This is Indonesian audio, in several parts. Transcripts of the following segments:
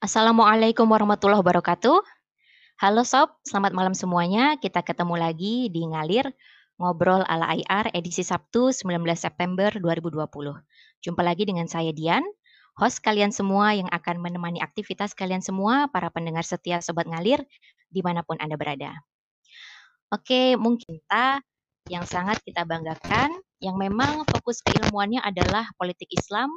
Assalamualaikum warahmatullahi wabarakatuh. Halo sob, selamat malam semuanya. Kita ketemu lagi di Ngalir, Ngobrol ala IR edisi Sabtu 19 September 2020. Jumpa lagi dengan saya Dian, host kalian semua yang akan menemani aktivitas kalian semua, para pendengar setia Sobat Ngalir, di mana pun Anda berada. Oke, mungkin kita yang sangat kita banggakan, yang memang fokus keilmuannya adalah politik Islam,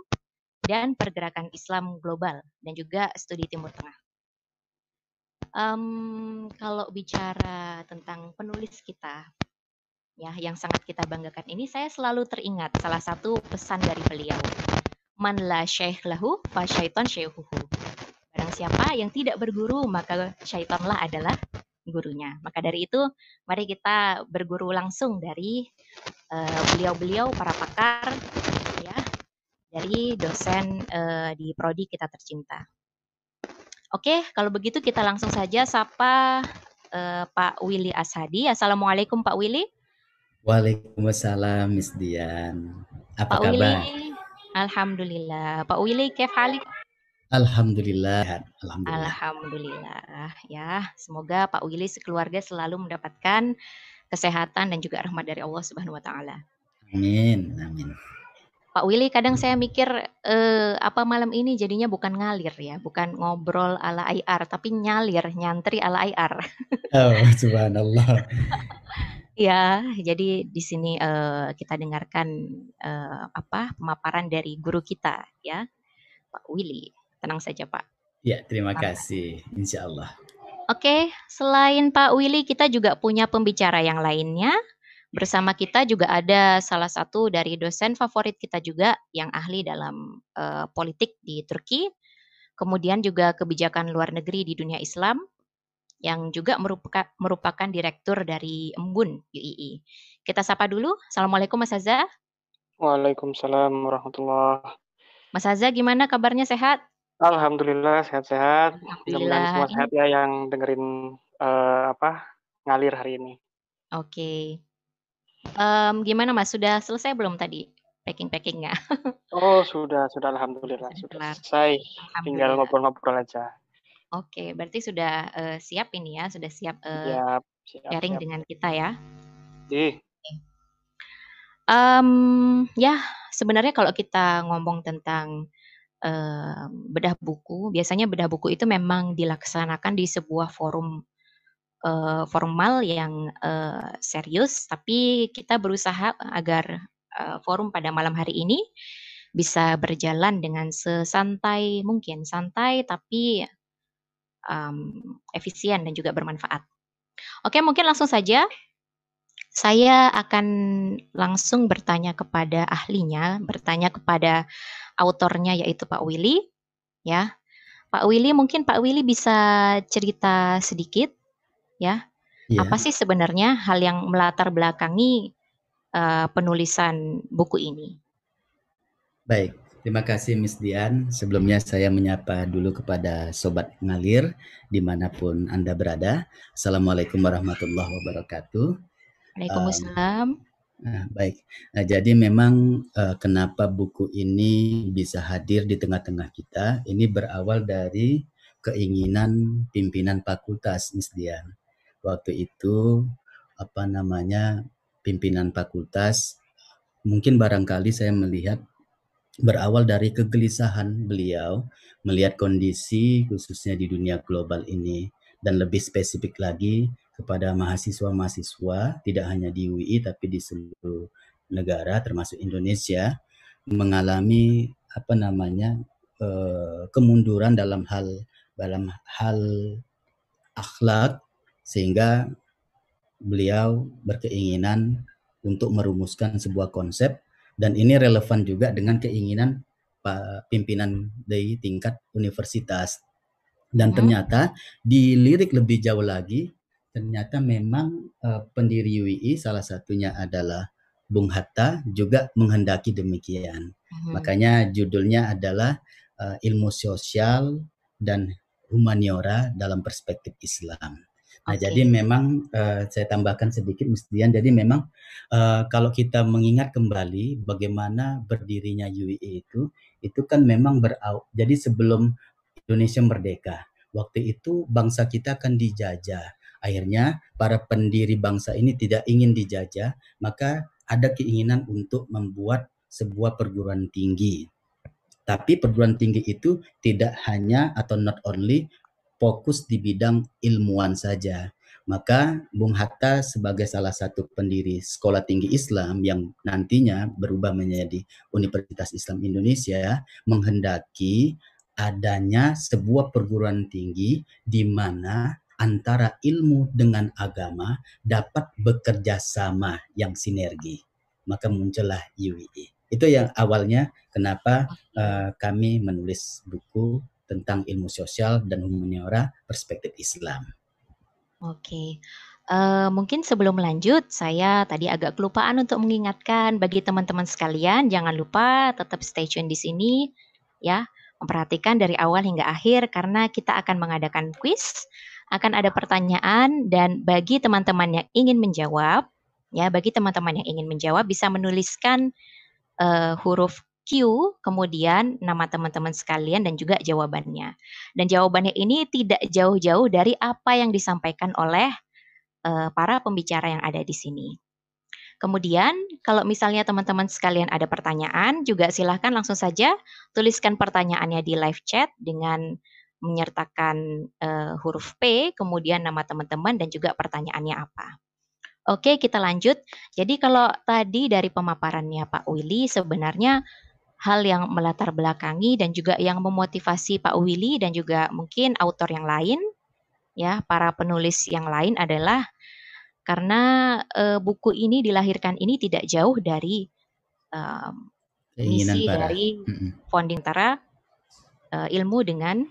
dan pergerakan Islam global dan juga studi Timur Tengah. Um, kalau bicara tentang penulis kita, ya yang sangat kita banggakan ini, saya selalu teringat salah satu pesan dari beliau. Man la syekh lahu, fa syaiton syekhuhu. Barang siapa yang tidak berguru, maka syaitonlah adalah gurunya. Maka dari itu, mari kita berguru langsung dari eh, beliau-beliau, uh, para pakar, dari dosen uh, di prodi kita tercinta. Oke, kalau begitu kita langsung saja sapa uh, Pak Willy Ashadi. Assalamualaikum Pak Willy. Waalaikumsalam Miss Dian. Apa Pak kabar? Willy, Alhamdulillah. Pak Willy, kef halik? Alhamdulillah. Alhamdulillah. Alhamdulillah. Ya, semoga Pak Willy sekeluarga selalu mendapatkan kesehatan dan juga rahmat dari Allah Subhanahu wa taala. Amin. Amin. Pak Willy kadang saya mikir eh, apa malam ini jadinya bukan ngalir ya, bukan ngobrol ala IR, tapi nyalir, nyantri ala IR. Oh, subhanallah. ya, jadi di sini eh, kita dengarkan eh, apa pemaparan dari guru kita ya, Pak Willy. Tenang saja Pak. Ya, terima kasih. Insya Allah. Oke, selain Pak Willy, kita juga punya pembicara yang lainnya. Bersama kita juga ada salah satu dari dosen favorit kita juga yang ahli dalam uh, politik di Turki, kemudian juga kebijakan luar negeri di dunia Islam, yang juga merupakan, merupakan direktur dari Embun UII. Kita sapa dulu. Assalamualaikum Mas Azza. Waalaikumsalam warahmatullah. Mas Azza gimana kabarnya sehat? Alhamdulillah sehat-sehat. Mudah-mudahan semua sehat ya yang dengerin uh, apa ngalir hari ini. Oke. Okay. Um, gimana Mas, sudah selesai belum tadi packing-packingnya? Oh sudah sudah alhamdulillah sudah selesai, tinggal ngobrol-ngobrol aja. Oke, berarti sudah, uh, siap ini ya, sudah siap, uh, Siap siap sharing siap. dengan kita ya? Ih. Um, ya sebenarnya kalau kita ngomong tentang, bedah buku, biasanya bedah buku itu memang dilaksanakan di sebuah forum uh, formal yang uh, serius, tapi kita berusaha agar uh, forum pada malam hari ini bisa berjalan dengan sesantai mungkin, santai tapi um, efisien dan juga bermanfaat. Oke, mungkin langsung saja saya akan langsung bertanya kepada ahlinya, bertanya kepada autornya yaitu Pak Willy, ya. Pak Willy, mungkin Pak Willy bisa cerita sedikit ya. Yeah. Apa sih sebenarnya hal yang melatar belakangi uh, penulisan buku ini? Baik, terima kasih Miss Dian. Sebelumnya saya menyapa dulu kepada Sobat Ngalir di mana pun Anda berada. Assalamualaikum warahmatullahi wabarakatuh. Waalaikumsalam. Um, Nah, baik. Nah, jadi memang uh, kenapa buku ini bisa hadir di tengah-tengah kita? Ini berawal dari keinginan pimpinan fakultas, Miss Dian waktu itu apa namanya pimpinan fakultas mungkin barangkali saya melihat berawal dari kegelisahan beliau melihat kondisi khususnya di dunia global ini. Dan lebih spesifik lagi kepada mahasiswa-mahasiswa tidak hanya di UI tapi di seluruh negara termasuk Indonesia mengalami apa namanya eh, kemunduran dalam hal dalam hal akhlak sehingga beliau berkeinginan untuk merumuskan sebuah konsep dan ini relevan juga dengan keinginan Pak pimpinan dari tingkat universitas. Dan hmm. ternyata dilirik lebih jauh lagi, ternyata memang uh, pendiri UII salah satunya adalah Bung Hatta juga menghendaki demikian. Hmm. Makanya judulnya adalah uh, ilmu sosial dan humaniora dalam perspektif Islam. Nah, okay. jadi memang uh, saya tambahkan sedikit Dian. Jadi memang uh, kalau kita mengingat kembali bagaimana berdirinya UIE itu, itu kan memang berau. Jadi sebelum Indonesia merdeka. Waktu itu bangsa kita akan dijajah. Akhirnya para pendiri bangsa ini tidak ingin dijajah, maka ada keinginan untuk membuat sebuah perguruan tinggi. Tapi perguruan tinggi itu tidak hanya atau not only fokus di bidang ilmuwan saja. Maka Bung Hatta sebagai salah satu pendiri Sekolah Tinggi Islam yang nantinya berubah menjadi Universitas Islam Indonesia menghendaki adanya sebuah perguruan tinggi di mana antara ilmu dengan agama dapat bekerja sama yang sinergi. Maka muncullah UII. Itu yang awalnya kenapa uh, kami menulis buku tentang ilmu sosial dan humaniora perspektif Islam. Oke. Uh, mungkin sebelum lanjut, saya tadi agak kelupaan untuk mengingatkan bagi teman-teman sekalian, jangan lupa tetap stay tune di sini, ya, memperhatikan dari awal hingga akhir karena kita akan mengadakan quiz akan ada pertanyaan dan bagi teman-teman yang ingin menjawab, ya bagi teman-teman yang ingin menjawab bisa menuliskan uh, huruf Q, kemudian nama teman-teman sekalian dan juga jawabannya. Dan jawabannya ini tidak jauh-jauh dari apa yang disampaikan oleh uh, para pembicara yang ada di sini. Kemudian, kalau misalnya teman-teman sekalian ada pertanyaan, juga silahkan langsung saja tuliskan pertanyaannya di live chat dengan menyertakan uh, huruf P, kemudian nama teman-teman dan juga pertanyaannya apa. Oke, kita lanjut. Jadi kalau tadi dari pemaparannya Pak Willy sebenarnya hal yang melatar belakangi dan juga yang memotivasi Pak Willy dan juga mungkin autor yang lain ya, para penulis yang lain adalah karena uh, buku ini dilahirkan ini tidak jauh dari um, misi para. dari founding Tara uh, ilmu dengan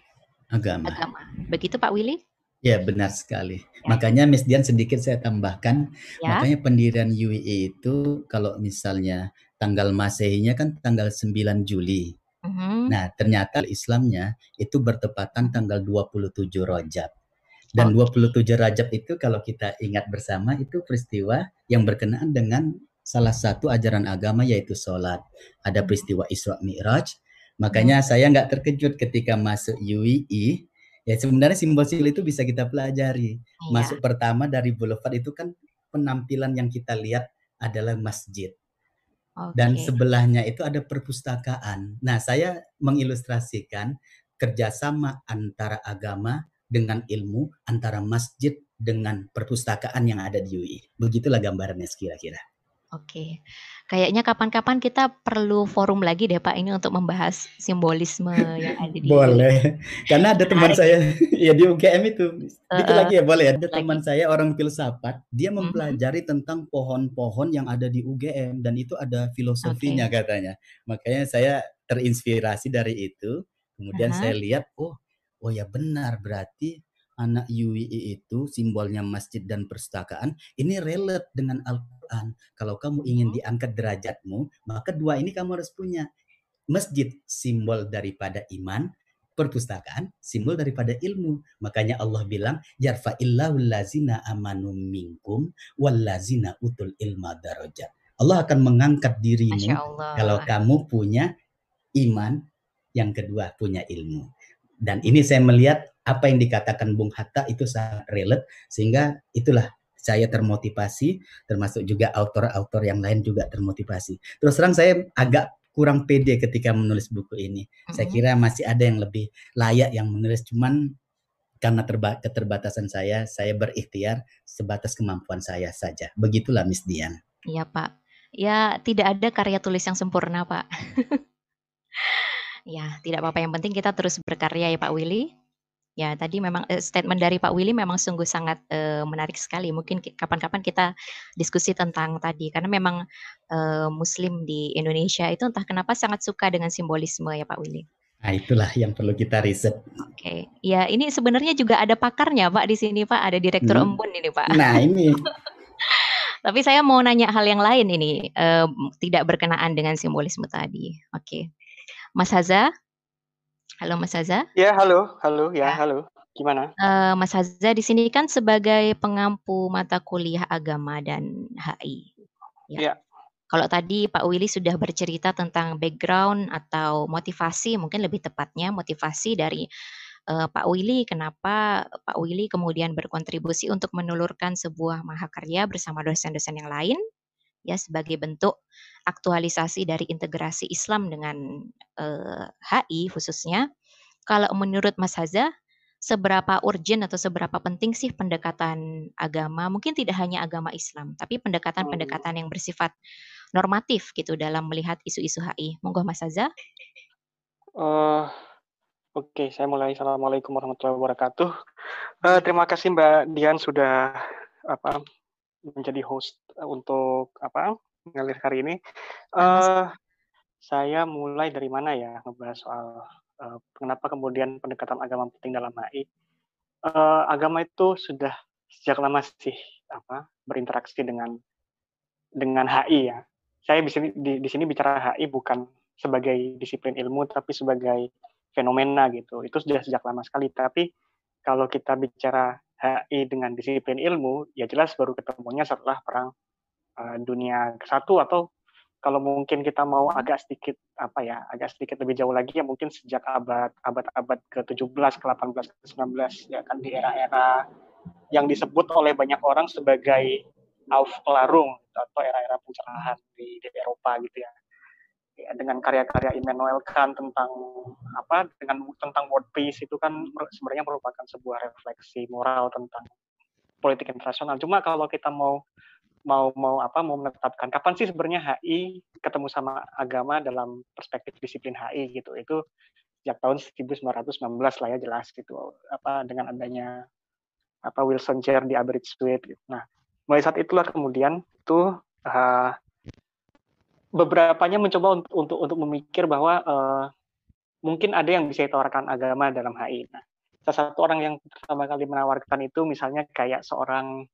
agama. agama. Begitu Pak Willy? Ya benar sekali. Ya. Makanya Miss Dian sedikit saya tambahkan, ya. makanya pendirian UIE itu kalau misalnya tanggal masehinya kan tanggal 9 Juli. Uh mhm. -huh. Nah ternyata Islamnya itu bertepatan tanggal 27 Rajab. Dan okay. 27 Rajab itu kalau kita ingat bersama itu peristiwa yang berkenaan dengan salah satu ajaran agama yaitu sholat. Ada mhm. peristiwa Isra Mi'raj, Makanya hmm. saya nggak terkejut ketika masuk UII. Ya sebenarnya simbol-simbol itu bisa kita pelajari. Iya. Masuk pertama dari Boulevard itu kan penampilan yang kita lihat adalah masjid. Okay. Dan sebelahnya itu ada perpustakaan. Nah, saya mengilustrasikan kerjasama antara agama dengan ilmu, antara masjid dengan perpustakaan yang ada di UI. Begitulah gambarannya kira-kira. Oke. Kayaknya kapan-kapan kita perlu forum lagi deh Pak ini untuk membahas simbolisme yang ada di Boleh. Karena ada teman saya ya di UGM itu. Uh, itu lagi ya boleh ya. Ada lagi. teman saya orang filsafat, dia mhm. mempelajari -huh. tentang pohon-pohon yang ada di UGM dan itu ada filosofinya okay. katanya. Makanya saya terinspirasi dari itu. Kemudian uh -huh. saya lihat oh oh ya benar berarti anak UII itu simbolnya masjid dan perpustakaan ini relate dengan Al-Quran. Kalau kamu ingin hmm. diangkat derajatmu, maka dua ini kamu harus punya. Masjid simbol daripada iman, perpustakaan simbol daripada ilmu. Makanya Allah bilang, yarfa'illahu lazina amanu minkum wallazina utul ilma darajat. Allah akan mengangkat dirimu kalau kamu punya iman, yang kedua punya ilmu. Dan ini saya melihat apa yang dikatakan Bung Hatta itu sangat relate sehingga itulah saya termotivasi termasuk juga autor-autor yang lain juga termotivasi. Terus terang saya agak kurang pede ketika menulis buku ini. Mm-hmm. Saya kira masih ada yang lebih layak yang menulis cuman karena terba keterbatasan saya, saya berikhtiar sebatas kemampuan saya saja. Begitulah Miss Dian. Iya, Pak. Ya, tidak ada karya tulis yang sempurna, Pak. ya, tidak apa-apa. Yang penting kita terus berkarya ya, Pak Willy. Ya, tadi memang uh, statement dari Pak Willy memang sungguh sangat uh, menarik sekali. Mungkin kapan-kapan kita diskusi tentang tadi karena memang uh, Muslim di Indonesia itu entah kenapa sangat suka dengan simbolisme ya Pak Willy. Nah, itulah yang perlu kita riset. Oke, okay. ya ini sebenarnya juga ada pakarnya Pak di sini Pak, ada Direktur hmm. Embun ini Pak. Nah ini. Tapi saya mau nanya hal yang lain ini, uh, tidak berkenaan dengan simbolisme tadi. Oke, okay. Mas Haza, Halo Mas Haza. Ya, halo, halo, ya, ya. halo. Gimana? Uh, Mas Haza di sini kan sebagai pengampu mata kuliah agama dan HI. Ya. ya. Kalau tadi Pak Willy sudah bercerita tentang background atau motivasi, mungkin lebih tepatnya motivasi dari uh, Pak Willy, kenapa Pak Willy kemudian berkontribusi untuk menelurkan sebuah mahakarya bersama dosen-dosen yang lain ya sebagai bentuk aktualisasi dari integrasi Islam dengan uh, HI khususnya. Kalau menurut Mas Haza, seberapa urgent atau seberapa penting sih pendekatan agama? Mungkin tidak hanya agama Islam, tapi pendekatan-pendekatan yang bersifat normatif gitu dalam melihat isu-isu HI. Monggo Mas Haza. Uh, Oke, okay, saya mulai. Assalamualaikum warahmatullahi wabarakatuh. Uh, terima kasih Mbak Dian sudah apa menjadi host untuk apa ngalir hari ini. Uh, saya mulai dari mana ya ngebahas soal uh, kenapa kemudian pendekatan agama penting dalam HI. Uh, agama itu sudah sejak lama sih apa berinteraksi dengan dengan HI ya. Saya di sini di, di sini bicara HI bukan sebagai disiplin ilmu tapi sebagai fenomena gitu. Itu sudah sejak lama sekali. Tapi kalau kita bicara HI dengan disiplin ilmu, ya jelas baru ketemunya setelah perang uh, dunia ke satu atau kalau mungkin kita mau agak sedikit apa ya, agak sedikit lebih jauh lagi ya mungkin sejak abad abad abad ke-17, ke-18, ke-19 ya kan di era-era yang disebut oleh banyak orang sebagai Aufklärung atau era-era pencerahan di, di Eropa gitu ya ya, dengan karya-karya Immanuel Kant tentang apa dengan tentang world peace itu kan sebenarnya merupakan sebuah refleksi moral tentang politik internasional. Cuma kalau kita mau mau mau apa mau menetapkan kapan sih sebenarnya HI ketemu sama agama dalam perspektif disiplin HI gitu. Itu sejak tahun 1919 lah ya jelas gitu apa dengan adanya apa Wilson Chair di Aberystwyth gitu. Nah, mulai saat itulah kemudian itu uh, beberapanya mencoba untuk untuk, untuk memikir bahwa uh, mungkin ada yang bisa ditawarkan agama dalam HI. Nah, salah satu orang yang pertama kali menawarkan itu misalnya kayak seorang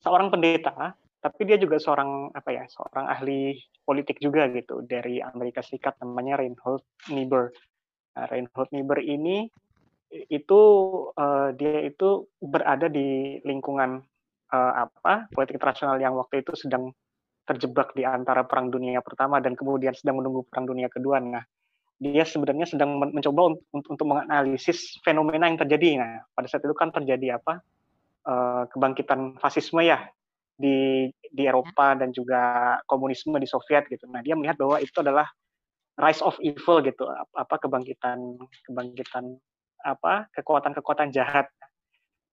seorang pendeta, tapi dia juga seorang apa ya, seorang ahli politik juga gitu dari Amerika Serikat namanya Reinhold Niebuhr. Nah, Reinhold Niebuhr ini itu uh, dia itu berada di lingkungan uh, apa politik internasional yang waktu itu sedang terjebak di antara Perang Dunia Pertama dan kemudian sedang menunggu Perang Dunia Kedua. Nah, dia sebenarnya sedang mencoba untuk, untuk menganalisis fenomena yang terjadi. Nah, pada saat itu kan terjadi apa? Uh, kebangkitan fasisme ya di di Eropa dan juga komunisme di Soviet gitu. Nah, dia melihat bahwa itu adalah rise of evil gitu, apa kebangkitan kebangkitan apa kekuatan-kekuatan jahat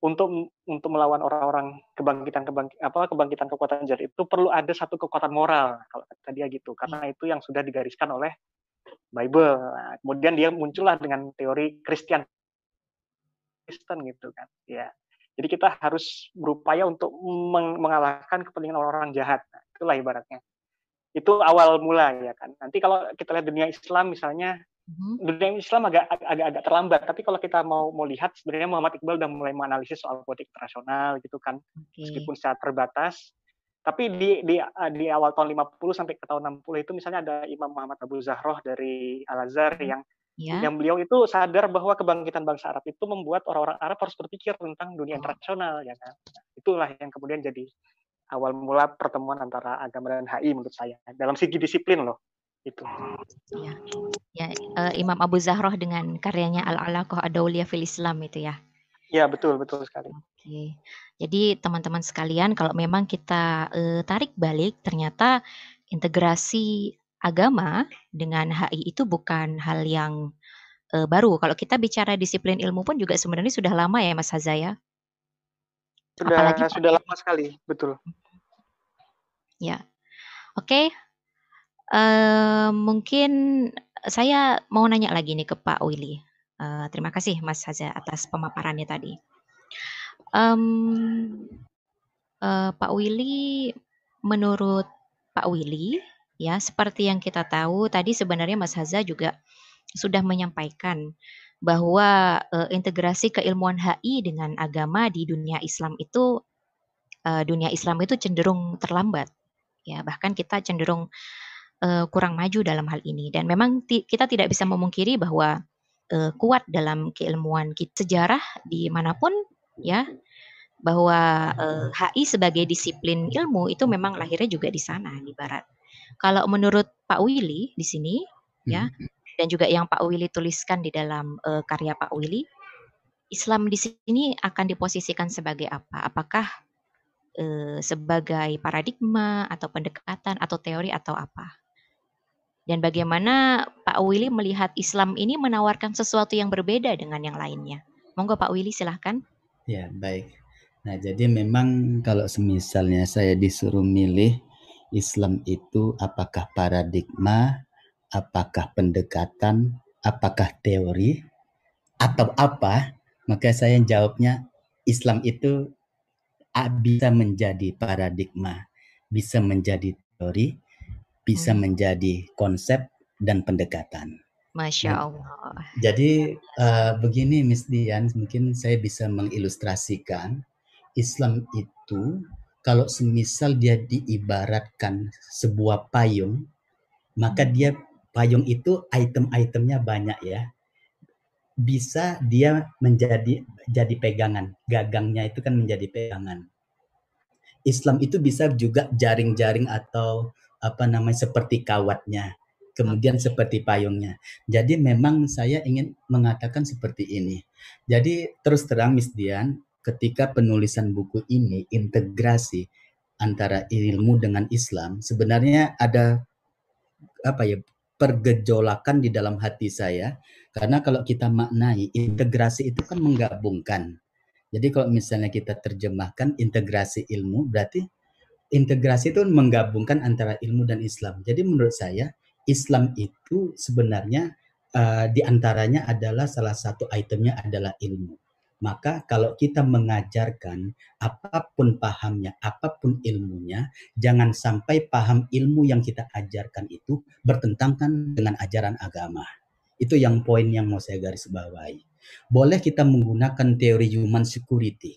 untuk untuk melawan orang-orang kebangkitan kebangkit apa kebangkitan kekuatan jahat itu perlu ada satu kekuatan moral kalau kata dia gitu karena itu yang sudah digariskan oleh Bible. Nah, kemudian dia muncullah dengan teori Kristen Kristen gitu kan. Ya. Jadi kita harus berupaya untuk mengalahkan kepentingan orang-orang jahat. Nah, itulah ibaratnya. Itu awal mula ya kan. Nanti kalau kita lihat dunia Islam misalnya hmm Dunia Islam agak agak agak terlambat, tapi kalau kita mau mau lihat sebenarnya Muhammad Iqbal udah mulai menganalisis soal politik internasional gitu kan, okay. meskipun secara terbatas. Tapi di di di awal tahun 50 sampai ke tahun 60 itu misalnya ada Imam Muhammad Abu Zahroh dari Al Azhar mm-hmm. yang yeah. yang beliau itu sadar bahwa kebangkitan bangsa Arab itu membuat orang-orang Arab harus berpikir tentang dunia oh. internasional ya kan. itulah yang kemudian jadi awal mula pertemuan antara agama dan HI menurut saya dalam segi disiplin loh itu. Ya, ya uh, Imam Abu Zahroh dengan karyanya Al-Alaqah Adawliyah fil Islam itu ya. Ya betul betul sekali. Oke, jadi teman-teman sekalian kalau memang kita uh, tarik balik ternyata integrasi agama dengan HI itu bukan hal yang uh, baru. Kalau kita bicara disiplin ilmu pun juga sebenarnya sudah lama ya Mas Hazaya. Sudah Apalagi sudah lama sekali, betul. Ya. Oke, Mungkin saya mau nanya lagi nih ke Pak Willy. Uh, terima kasih Mas Haza atas pemaparannya tadi. Um, uh, Pak Willy, menurut Pak Willy, ya seperti yang kita tahu tadi sebenarnya Mas Haza juga sudah menyampaikan bahwa uh, integrasi keilmuan HI dengan agama di dunia Islam itu uh, dunia Islam itu cenderung terlambat ya bahkan kita cenderung uh, kurang maju dalam hal ini dan memang ti kita tidak bisa memungkiri bahwa uh, kuat dalam keilmuan kita sejarah di mana pun ya bahwa uh, eh, HI sebagai disiplin ilmu itu memang lahirnya juga di sana di barat. Kalau menurut Pak Willy di sini ya hmm. dan juga yang Pak Willy tuliskan di dalam uh, karya Pak Willy Islam di sini akan diposisikan sebagai apa? Apakah eh, sebagai paradigma atau pendekatan atau teori atau apa? Dan bagaimana Pak Willy melihat Islam ini menawarkan sesuatu yang berbeda dengan yang lainnya? Monggo Pak Willy silahkan. Ya, baik. Nah, jadi memang kalau semisalnya saya disuruh milih Islam itu apakah paradigma, apakah pendekatan, apakah teori, atau apa, maka saya jawabnya Islam itu bisa menjadi paradigma, bisa menjadi teori, bisa hmm. menjadi konsep dan pendekatan. Masya nah, Allah. jadi uh, begini Miss Dian, mungkin saya bisa mengilustrasikan Islam itu kalau semisal dia diibaratkan sebuah payung, maka dia payung itu item-itemnya banyak ya. Bisa dia menjadi jadi pegangan, gagangnya itu kan menjadi pegangan. Islam itu bisa juga jaring-jaring atau apa namanya seperti kawatnya, kemudian seperti payungnya. Jadi memang saya ingin mengatakan seperti ini. Jadi terus terang Miss Dian, ketika penulisan buku ini integrasi antara ilmu dengan Islam, sebenarnya ada apa ya pergejolakan di dalam hati saya karena kalau kita maknai integrasi itu kan menggabungkan. Jadi kalau misalnya kita terjemahkan integrasi ilmu berarti integrasi itu menggabungkan antara ilmu dan Islam. Jadi menurut saya Islam itu sebenarnya uh, di antaranya adalah salah satu itemnya adalah ilmu. Maka kalau kita mengajarkan apa pun pahamnya, apa pun ilmunya, jangan sampai paham ilmu yang kita ajarkan itu bertentangan dengan ajaran agama. Itu yang poin yang mau saya garis bawahi. Boleh kita menggunakan teori human security.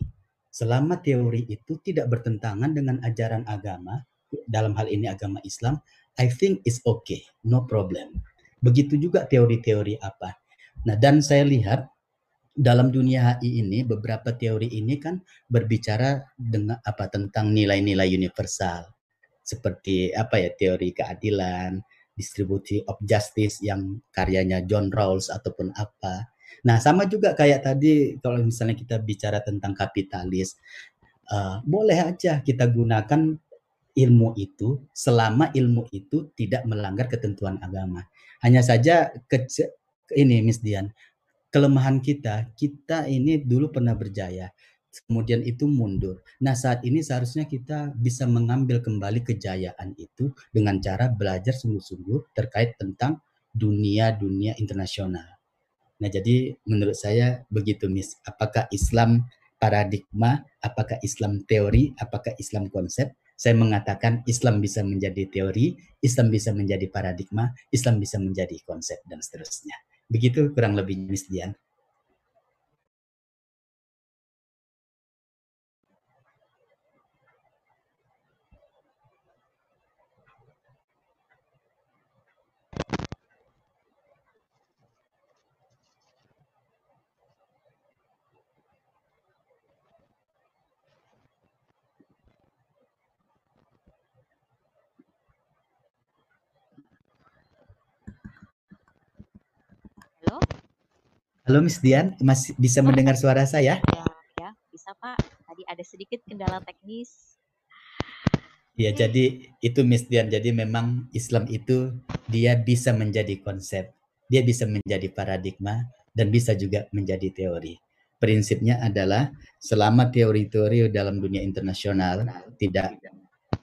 Selama teori itu tidak bertentangan dengan ajaran agama, dalam hal ini agama Islam, I think it's okay, no problem. Begitu juga teori-teori apa. Nah, dan saya lihat dalam dunia HI ini beberapa teori ini kan berbicara dengan apa tentang nilai-nilai universal seperti apa ya teori keadilan, distribusi of justice yang karyanya John Rawls ataupun apa. Nah, sama juga kayak tadi kalau misalnya kita bicara tentang kapitalis, uh, boleh aja kita gunakan ilmu itu selama ilmu itu tidak melanggar ketentuan agama. Hanya saja ke, ini Miss Dian, kelemahan kita, kita ini dulu pernah berjaya, kemudian itu mundur. Nah, saat ini seharusnya kita bisa mengambil kembali kejayaan itu dengan cara belajar sungguh-sungguh terkait tentang dunia-dunia internasional. Nah, jadi menurut saya begitu, Miss. Apakah Islam paradigma, apakah Islam teori, apakah Islam konsep? Saya mengatakan Islam bisa menjadi teori, Islam bisa menjadi paradigma, Islam bisa menjadi konsep, dan seterusnya. Begitu kurang lebih Miss Dian. Halo Miss Dian, masih bisa mendengar suara saya? Ya, ya, bisa Pak. Tadi ada sedikit kendala teknis. Ya, jadi itu Miss Dian. Jadi memang Islam itu dia bisa menjadi konsep, dia bisa menjadi paradigma dan bisa juga menjadi teori. Prinsipnya adalah selama teori-teori dalam dunia internasional tidak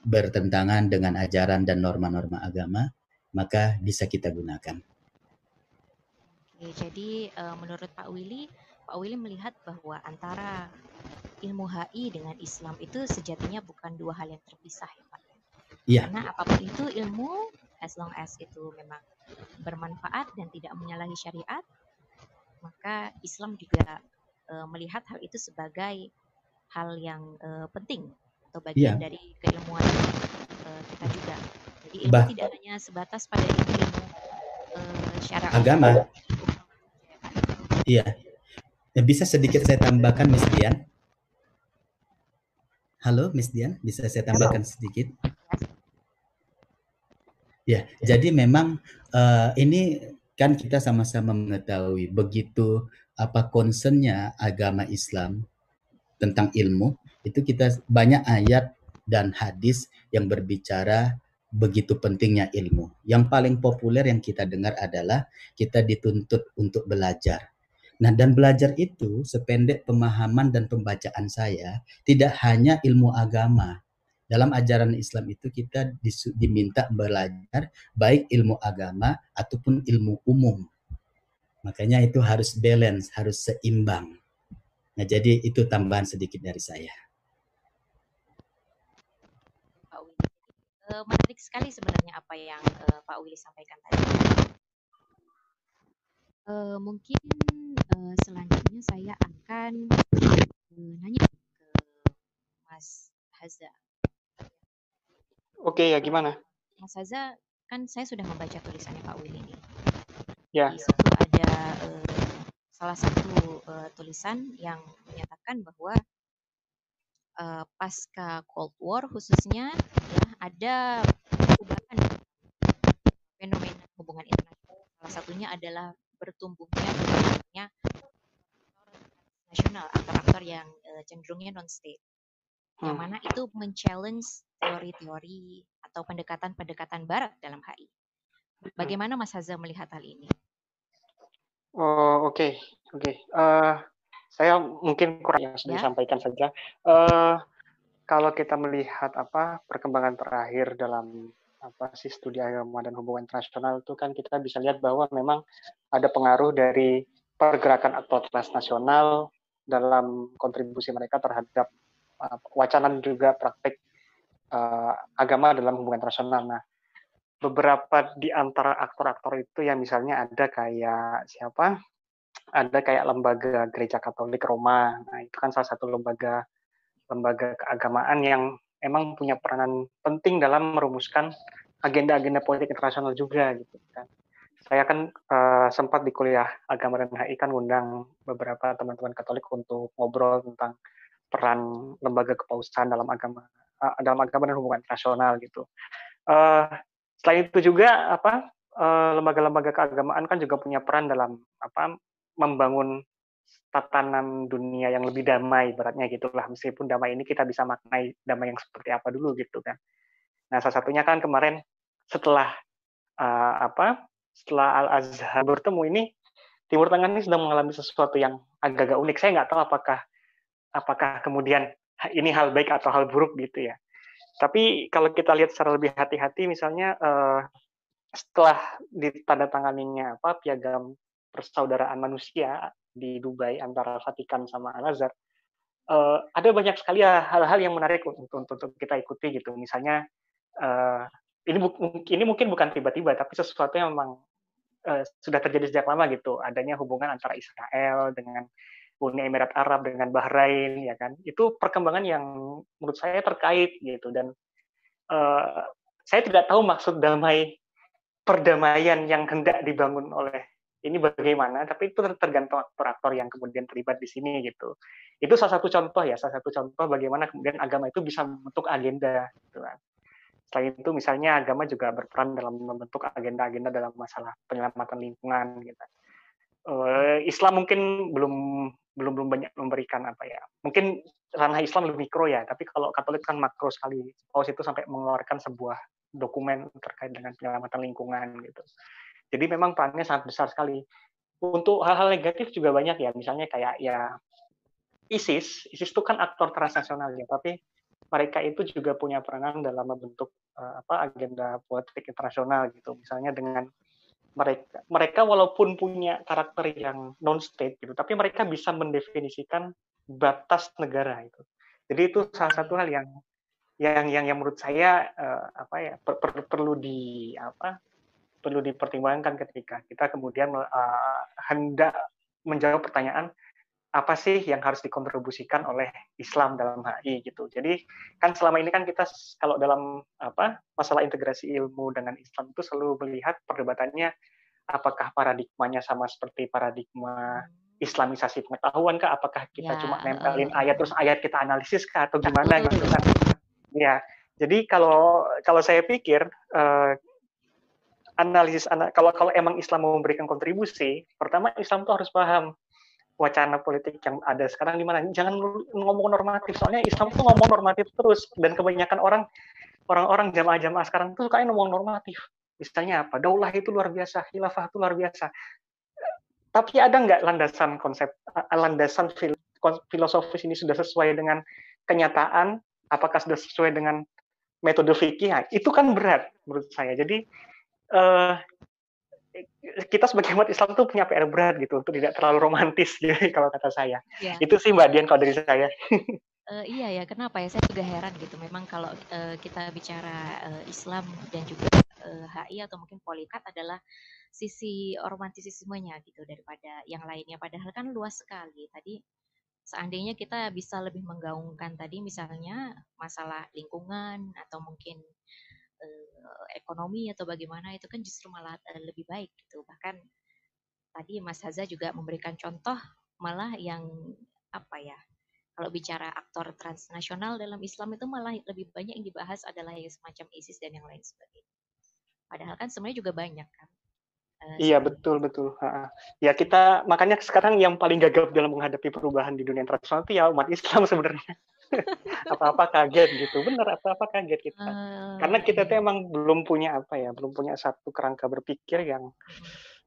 bertentangan dengan ajaran dan norma-norma agama, maka bisa kita gunakan. Oke, jadi uh, menurut Pak Willy, Pak Willy melihat bahwa antara ilmu HI dengan Islam itu sejatinya bukan dua hal yang terpisah ya Pak. Iya. Karena apa pun itu ilmu, as long as itu memang bermanfaat dan tidak menyalahi syariat, maka Islam juga uh, melihat hal itu sebagai hal yang uh, penting atau bagian yeah. dari keilmuan uh, kita juga. Jadi ilmu bah. tidak hanya sebatas pada ilmu uh, syara agama, Iya. Ya, bisa sedikit saya tambahkan Miss Dian? Halo Miss Dian, bisa saya tambahkan sedikit? Ya, jadi memang uh, ini kan kita sama-sama mengetahui begitu apa concernnya agama Islam tentang ilmu itu kita banyak ayat dan hadis yang berbicara begitu pentingnya ilmu. Yang paling populer yang kita dengar adalah kita dituntut untuk belajar. Nah, dan belajar itu sependek pemahaman dan pembacaan saya tidak hanya ilmu agama. Dalam ajaran Islam itu kita diminta belajar baik ilmu agama ataupun ilmu umum. Makanya itu harus balance, harus seimbang. Nah, jadi itu tambahan sedikit dari saya. uh, menarik sekali sebenarnya apa yang uh, Pak Willy sampaikan tadi. Uh, mungkin uh, selanjutnya saya akan uh, nanya ke Mas Haza. Oke ya gimana? Mas Haza, kan saya sudah membaca tulisannya Pak Willy ini. Ya. Di situ ada uh, salah satu uh, tulisan yang menyatakan bahwa uh, pasca Cold War khususnya ya ada perubahan fenomena hubungan internasional. Salah satunya adalah bertumbuhnya berkembangnya nasional aktor-aktor yang uh, cenderungnya non state. Hmm. Yang mana itu men-challenge teori-teori atau pendekatan-pendekatan barat dalam HI. Bagaimana Mas Haza melihat hal ini? Oh, oke. Okay. Oke. Okay. Uh, eh, saya mungkin kurang yang sudah ya. disampaikan saja. Uh, kalau kita melihat apa perkembangan terakhir dalam apa sih studi agama dan hubungan internasional itu kan kita bisa lihat bahwa memang ada pengaruh dari pergerakan aktor transnasional dalam kontribusi mereka terhadap uh, wacana dan juga praktik uh, agama dalam hubungan internasional. Nah, beberapa di antara aktor-aktor itu yang misalnya ada kayak siapa ada kayak lembaga Gereja Katolik Roma. Nah, itu kan salah satu lembaga lembaga keagamaan yang emang punya peranan penting dalam merumuskan agenda-agenda politik internasional juga gitu kan. Saya kan uh, sempat di kuliah agama dan HI kan undang beberapa teman-teman Katolik untuk ngobrol tentang peran lembaga kepausan dalam agama uh, dalam agama dan hubungan internasional gitu. Uh, selain itu juga apa lembaga-lembaga keagamaan kan juga punya peran dalam apa membangun tatanan dunia yang lebih damai beratnya gitulah meskipun damai ini kita bisa maknai damai yang seperti apa dulu gitu kan. Nah salah satunya kan kemarin setelah uh, apa setelah Al Azhar bertemu ini Timur Tengah ini sedang mengalami sesuatu yang agak-agak unik. Saya nggak tahu apakah apakah kemudian ini hal baik atau hal buruk gitu ya. Tapi kalau kita lihat secara lebih hati-hati misalnya uh, setelah ditandatanganinya apa piagam persaudaraan manusia di Dubai antara Vatikan sama Al Azhar uh, ada banyak sekali hal-hal yang menarik untuk, untuk, untuk kita ikuti gitu. Misalnya uh, ini ini mungkin bukan tiba-tiba tapi sesuatu yang memang uh, sudah terjadi sejak lama gitu. Adanya hubungan antara Israel dengan Uni Emirat Arab dengan Bahrain ya kan? Itu perkembangan yang menurut saya terkait gitu. Dan uh, saya tidak tahu maksud damai perdamaian yang hendak dibangun oleh ini bagaimana, tapi itu tergantung aktor-aktor yang kemudian terlibat di sini gitu. Itu salah satu contoh ya, salah satu contoh bagaimana kemudian agama itu bisa membentuk agenda. Gitu kan. Selain itu misalnya agama juga berperan dalam membentuk agenda-agenda dalam masalah penyelamatan lingkungan gitu. Uh, Islam mungkin belum belum belum banyak memberikan apa ya. Mungkin ranah Islam lebih mikro ya, tapi kalau Katolik kan makro sekali. Paus itu sampai mengeluarkan sebuah dokumen terkait dengan penyelamatan lingkungan gitu. Jadi memang perannya sangat besar sekali. Untuk hal-hal negatif juga banyak ya, misalnya kayak ya ISIS, ISIS itu kan aktor transnasional ya, tapi mereka itu juga punya peranan dalam membentuk uh, apa agenda politik internasional gitu. Misalnya dengan mereka mereka walaupun punya karakter yang non state gitu, tapi mereka bisa mendefinisikan batas negara itu. Jadi itu salah satu hal yang yang yang, yang menurut saya uh, apa ya per, per, perlu di apa perlu dipertimbangkan ketika kita kemudian uh, hendak menjawab pertanyaan apa sih yang harus dikontribusikan oleh Islam dalam HI gitu. Jadi kan selama ini kan kita kalau dalam apa masalah integrasi ilmu dengan Islam itu selalu melihat perdebatannya apakah paradigmanya sama seperti paradigma Islamisasi pengetahuan kah? Apakah kita ya, cuma nempelin uh, ayat terus ayat kita analisis kah atau gimana gitu kan? Ya. Jadi kalau kalau saya pikir uh, analisis kalau kalau emang Islam mau memberikan kontribusi, pertama Islam tuh harus paham wacana politik yang ada sekarang di mana. Jangan ngomong normatif soalnya Islam tuh ngomong normatif terus dan kebanyakan orang orang-orang jamaah-jamaah sekarang tuh kayak ngomong normatif. Misalnya apa? Daulah itu luar biasa khilafah itu luar biasa. Tapi ada nggak landasan konsep landasan filosofis ini sudah sesuai dengan kenyataan? Apakah sudah sesuai dengan metode fikih? Nah, itu kan berat menurut saya. Jadi uh, kita sebagai umat Islam tuh punya PR berat gitu untuk tidak terlalu romantis gitu kalau kata saya. Ya. Itu sih Mbak Dian kalau dari saya. Uh, iya ya, kenapa ya? Saya juga heran gitu. Memang kalau uh, kita bicara uh, Islam dan juga uh, HI atau mungkin polikat adalah sisi romantisismenya gitu daripada yang lainnya. Padahal kan luas sekali. Tadi seandainya kita bisa lebih menggaungkan tadi misalnya masalah lingkungan atau mungkin uh, ekonomi atau bagaimana itu kan justru malah uh, lebih baik gitu. Bahkan tadi Mas Haza juga memberikan contoh malah yang apa ya? Kalau bicara aktor transnasional dalam Islam itu malah lebih banyak yang dibahas adalah yang semacam ISIS dan yang lain sebagainya. Padahal kan sebenarnya juga banyak kan. Uh, iya betul betul. Ya kita makanya sekarang yang paling gagap dalam menghadapi perubahan di dunia internasional itu ya umat Islam sebenarnya apa-apa kaget gitu. Bener apa-apa kaget kita uh, karena kita tuh emang belum punya apa ya belum punya satu kerangka berpikir yang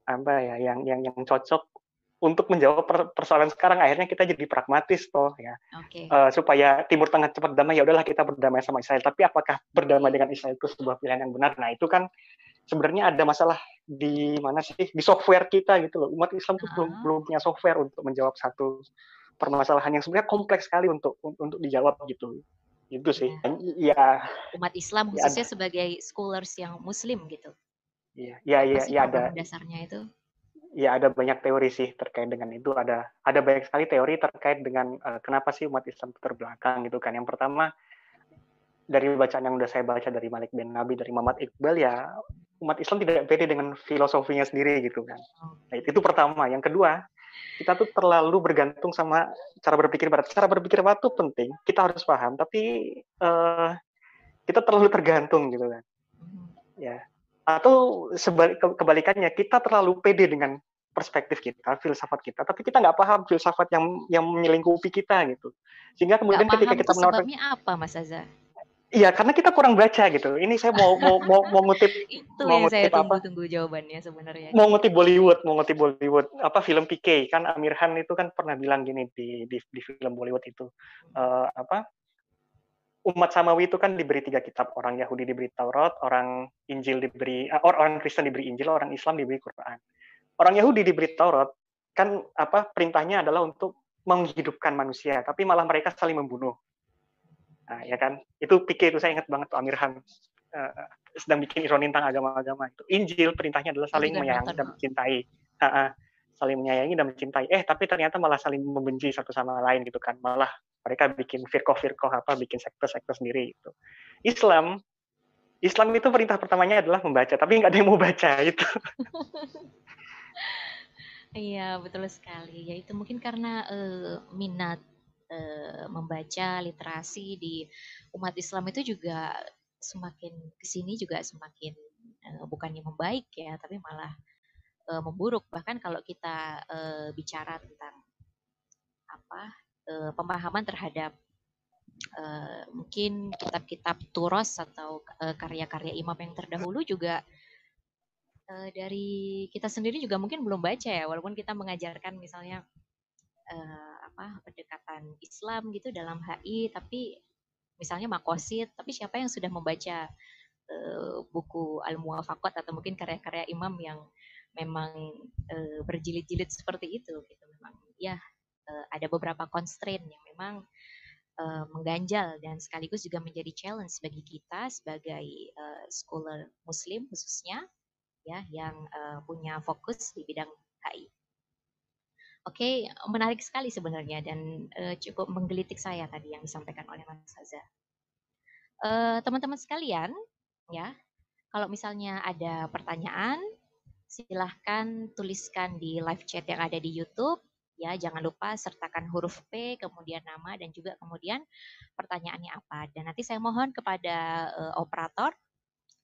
apa ya yang yang yang cocok untuk menjawab persoalan sekarang. Akhirnya kita jadi pragmatis toh ya. Okay. uh, eh, supaya Timur Tengah cepat damai ya udahlah kita berdamai sama Israel. Tapi apakah berdamai dengan Israel itu sebuah pilihan yang benar? Nah itu kan sebenarnya ada masalah di mana sih? Di software kita gitu loh. Umat Islam tuh uh -huh. belum belum punya software untuk menjawab satu permasalahan yang sebenarnya kompleks sekali untuk untuk dijawab gitu. Itu sih. Ya, ya umat Islam ya khususnya ya sebagai scholars yang Muslim gitu. Iya iya iya ya, ada. dasarnya itu? Ya ada banyak teori sih terkait dengan itu. Ada ada banyak sekali teori terkait dengan uh, kenapa sih umat Islam terbelakang gitu kan. Yang pertama dari bacaan yang udah saya baca dari Malik bin Nabi dari Muhammad Iqbal ya umat Islam tidak pede dengan filosofinya sendiri gitu kan. Nah, itu pertama. Yang kedua kita tuh terlalu bergantung sama cara berpikir barat. Cara berpikir barat tuh penting, kita harus paham, tapi uh, kita terlalu tergantung gitu kan. Mm-hmm. Ya. Atau sebalik, kebalikannya, kita terlalu pede dengan perspektif kita, filsafat kita, tapi kita nggak paham filsafat yang yang menyelingkupi kita gitu. Sehingga kemudian gak ketika kita menawarkan apa Mas Azza? Iya, karena kita kurang baca gitu. Ini saya mau mau mau, mau ngutip itu mau yang saya tunggu, apa? tunggu jawabannya sebenarnya. Mau ngutip Bollywood, mau ngutip Bollywood. Apa film PK kan Amir Khan itu kan pernah bilang gini di di, di film Bollywood itu uh, apa? Umat Samawi itu kan diberi tiga kitab. Orang Yahudi diberi Taurat, orang Injil diberi uh, orang Kristen diberi Injil, orang Islam diberi Quran. Orang Yahudi diberi Taurat kan apa perintahnya adalah untuk menghidupkan manusia, tapi malah mereka saling membunuh Nah, ya kan? Itu pikir itu saya ingat banget tuh Amir Khan uh, sedang bikin ironi tentang agama-agama itu. Injil perintahnya adalah saling menyayangi dan mencintai. Uh, uh, saling menyayangi dan mencintai. Eh, tapi ternyata malah saling membenci satu sama lain gitu kan. Malah mereka bikin firqoh-firqoh apa, bikin sektor-sektor sendiri itu. Islam Islam itu perintah pertamanya adalah membaca, tapi nggak ada yang mau baca itu. Iya, betul sekali. Ya itu mungkin karena uh, minat uh, membaca literasi di umat Islam itu juga semakin ke sini juga semakin uh, bukannya membaik ya, tapi malah uh, memburuk. Bahkan kalau kita bicara tentang apa pemahaman terhadap mungkin kitab-kitab turos atau karya-karya imam yang terdahulu juga dari kita sendiri juga mungkin belum baca ya, walaupun kita mengajarkan misalnya apa pendekatan Islam gitu dalam HI tapi misalnya makosid tapi siapa yang sudah membaca uh, buku al muwafaqat atau mungkin karya-karya imam yang memang uh, berjilid-jilid seperti itu gitu memang ya uh, ada beberapa constraint yang memang uh, mengganjal dan sekaligus juga menjadi challenge bagi kita sebagai uh, scholar muslim khususnya ya yang uh, punya fokus di bidang HI. Oke, menarik sekali sebenarnya dan uh, cukup menggelitik saya tadi yang disampaikan oleh Mas Haza. Uh, teman-teman sekalian, ya, kalau misalnya ada pertanyaan, silahkan tuliskan di live chat yang ada di YouTube. Ya, jangan lupa sertakan huruf P, kemudian nama dan juga kemudian pertanyaannya apa. Dan nanti saya mohon kepada uh, operator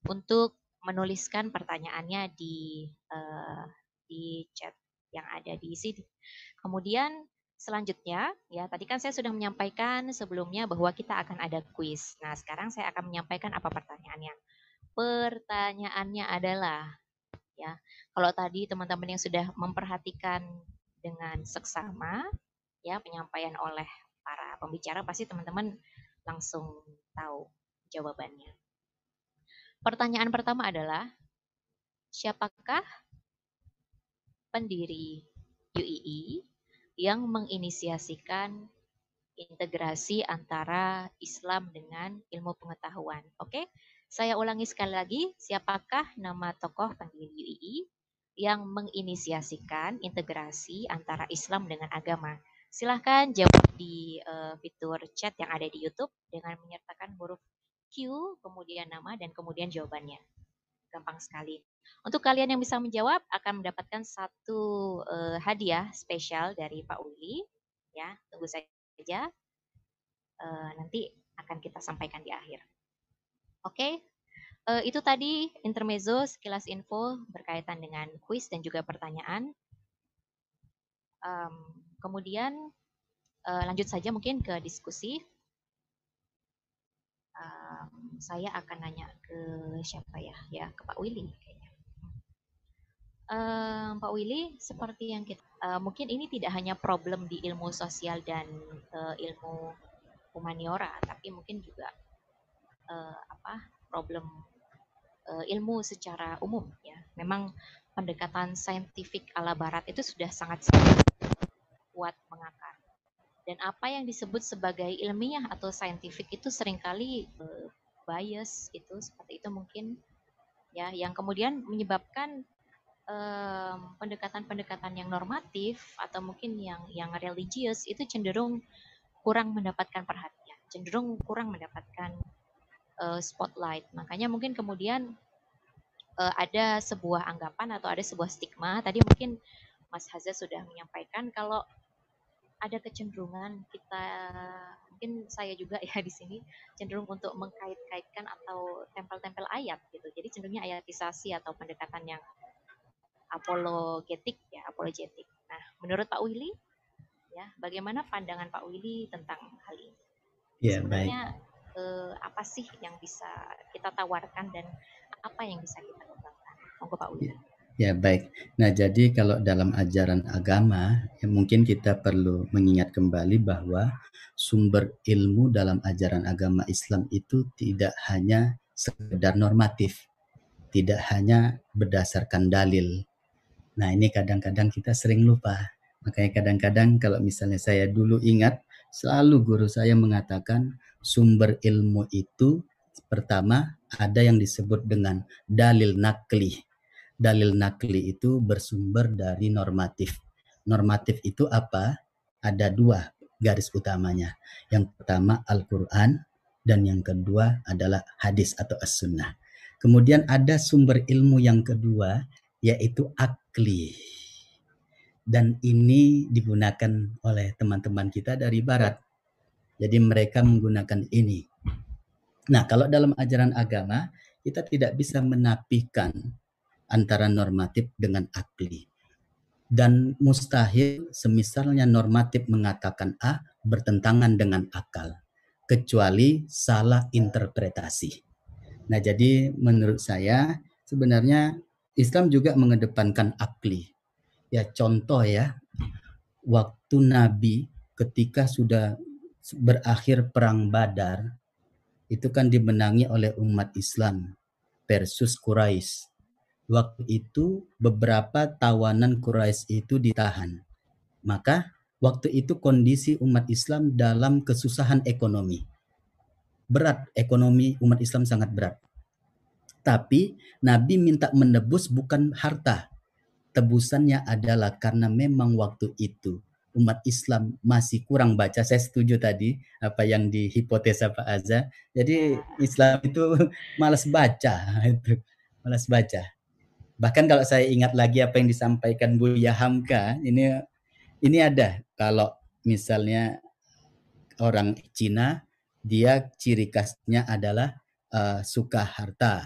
untuk menuliskan pertanyaannya di uh, di chat yang ada di sini. Kemudian selanjutnya, ya tadi kan saya sudah menyampaikan sebelumnya bahwa kita akan ada kuis. Nah, sekarang saya akan menyampaikan apa pertanyaannya. Pertanyaannya adalah, ya, kalau tadi teman-teman yang sudah memperhatikan dengan seksama, ya penyampaian oleh para pembicara pasti teman-teman langsung tahu jawabannya. Pertanyaan pertama adalah siapakah pendiri UII yang menginisiasikan integrasi antara Islam dengan ilmu pengetahuan. Oke, saya ulangi sekali lagi, siapakah nama tokoh pendiri UII yang menginisiasikan integrasi antara Islam dengan agama? Silahkan jawab di uh, fitur chat yang ada di YouTube dengan menyertakan huruf Q, kemudian nama, dan kemudian jawabannya. Gampang sekali. Untuk kalian yang bisa menjawab akan mendapatkan satu uh, hadiah spesial dari Pak Uli. Ya, tunggu saja. Uh, nanti akan kita sampaikan di akhir. Oke, okay? uh, itu tadi intermezzo sekilas info berkaitan dengan kuis dan juga pertanyaan. Um, kemudian uh, lanjut saja mungkin ke diskusi um, saya akan nanya ke siapa ya? Ya ke Pak Willy kayaknya. Um, Pak Willy, seperti yang kita uh, mungkin ini tidak hanya problem di ilmu sosial dan uh, ilmu humaniora, tapi mungkin juga uh, apa problem uh, ilmu secara umum ya. Memang pendekatan saintifik ala Barat itu sudah sangat kuat mengakar dan apa yang disebut sebagai ilmiah atau saintifik itu sering kali bias itu seperti itu mungkin ya yang kemudian menyebabkan pendekatan-pendekatan um, yang normatif atau mungkin yang yang religius itu cenderung kurang mendapatkan perhatian, cenderung kurang mendapatkan uh, spotlight. Makanya mungkin kemudian uh, ada sebuah anggapan atau ada sebuah stigma. Tadi mungkin Mas Haza sudah menyampaikan kalau ada kecenderungan kita mungkin saya juga ya di sini cenderung untuk mengkait-kaitkan atau tempel-tempel ayat gitu. Jadi cenderungnya ayatisasi atau pendekatan yang apologetik ya, apologetik. Nah, menurut Pak Willy ya, bagaimana pandangan Pak Willy tentang hal ini? Ya, Sebenarnya baik. Eh, apa sih yang bisa kita tawarkan dan apa yang bisa kita kembangkan? Monggo Pak Willy. Ya. Ya baik. Nah jadi kalau dalam ajaran agama ya mungkin kita perlu mengingat kembali bahwa sumber ilmu dalam ajaran agama Islam itu tidak hanya sekedar normatif, tidak hanya berdasarkan dalil. Nah ini kadang-kadang kita sering lupa. Makanya kadang-kadang kalau misalnya saya dulu ingat, selalu guru saya mengatakan sumber ilmu itu pertama ada yang disebut dengan dalil nakli dalil nakli itu bersumber dari normatif. Normatif itu apa? Ada dua garis utamanya. Yang pertama Al-Quran dan yang kedua adalah hadis atau as-sunnah. Kemudian ada sumber ilmu yang kedua yaitu akli. Dan ini digunakan oleh teman-teman kita dari barat. Jadi mereka menggunakan ini. Nah, kalau dalam ajaran agama kita tidak bisa menapikan antara normatif dengan akli. Dan mustahil semisalnya normatif mengatakan A bertentangan dengan akal, kecuali salah interpretasi. Nah jadi menurut saya sebenarnya Islam juga mengedepankan akli. Ya contoh ya, waktu Nabi ketika sudah berakhir perang Badar, itu kan dimenangi oleh umat Islam versus Quraisy waktu itu beberapa tawanan Quraisy itu ditahan. Maka waktu itu kondisi umat Islam dalam kesusahan ekonomi. Berat ekonomi umat Islam sangat berat. Tapi Nabi minta menebus bukan harta. Tebusannya adalah karena memang waktu itu umat Islam masih kurang baca. Saya setuju tadi apa yang dihipotesa Pak Azza. Jadi Islam itu malas baca itu, malas baca. Bahkan kalau saya ingat lagi apa yang disampaikan Bu Yahamka, ini ini ada kalau misalnya orang Cina dia ciri khasnya adalah uh, suka harta.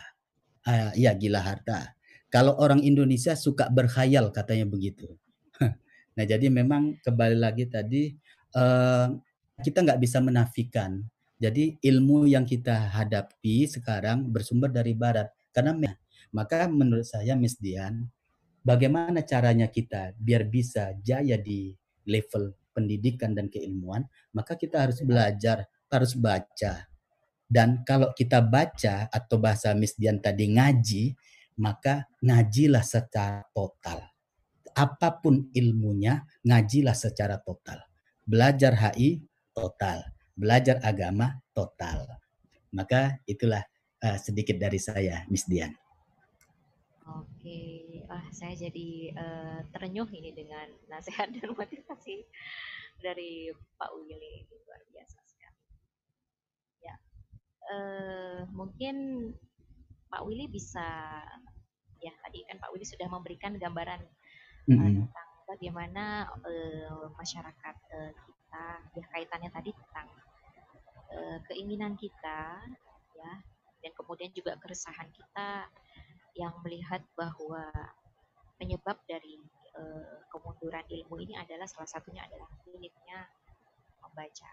Uh, ya gila harta. Kalau orang Indonesia suka berkhayal katanya begitu. Nah, jadi memang kembali lagi tadi uh, kita nggak bisa menafikan. Jadi ilmu yang kita hadapi sekarang bersumber dari Barat. Karena maka menurut saya Miss Dian, bagaimana caranya kita biar bisa jaya di level pendidikan dan keilmuan, maka kita harus belajar, harus baca. Dan kalau kita baca atau bahasa Miss Dian tadi ngaji, maka ngajilah secara total apa pun ilmunya, ngajilah secara total. Belajar HI total, belajar agama total. Maka itulah uh, sedikit dari saya, Miss Dian. Oke, wah saya jadi uh, terenyuh ini dengan nasihat dan motivasi dari Pak Willy luar biasa sekali. Ya, uh, mungkin Pak Willy bisa ya tadi kan Pak Willy sudah memberikan gambaran mm-hmm. tentang bagaimana uh, masyarakat uh, kita ya kaitannya tadi tentang uh, keinginan kita ya dan kemudian juga keresahan kita yang melihat bahwa penyebab dari uh, kemunduran ilmu ini adalah salah satunya adalah sulitnya membaca.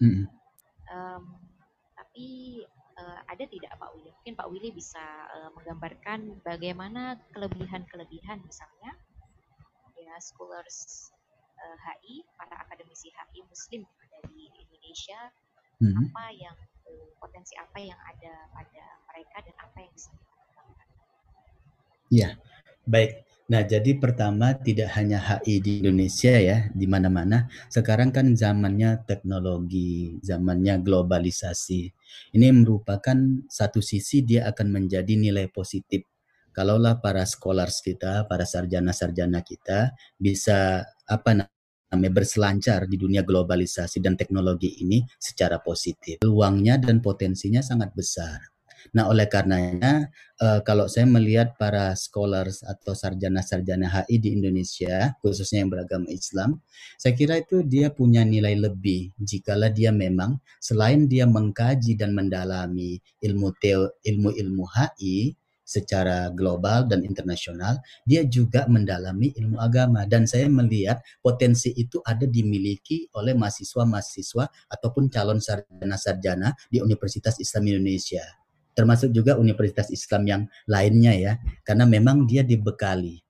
Mm. Um, tapi uh, ada tidak Pak Willy? Mungkin Pak Willy bisa uh, menggambarkan bagaimana kelebihan-kelebihan misalnya ya scholars uh, HI, para akademisi HI Muslim di Indonesia, hmm. apa yang uh, potensi apa yang ada pada mereka dan apa yang bisa kita kembangkan. Ya, baik. Nah, jadi pertama tidak hanya HI di Indonesia ya, di mana-mana. Sekarang kan zamannya teknologi, zamannya globalisasi. Ini merupakan satu sisi dia akan menjadi nilai positif. Kalaulah para scholars kita, para sarjana-sarjana kita bisa apa namanya berselancar di dunia globalisasi dan teknologi ini secara positif. Peluangnya dan potensinya sangat besar. Nah, oleh karenanya, uh, kalau saya melihat para scholars atau sarjana-sarjana HI di Indonesia, khususnya yang beragama Islam, saya kira itu dia punya nilai lebih jikalau dia memang selain dia mengkaji dan mendalami ilmu teo, ilmu-ilmu HI, secara global dan internasional, dia juga mendalami ilmu agama. Dan saya melihat potensi itu ada dimiliki oleh mahasiswa-mahasiswa ataupun calon sarjana-sarjana di Universitas Islam Indonesia termasuk juga universitas Islam yang lainnya ya, karena memang dia dibekali.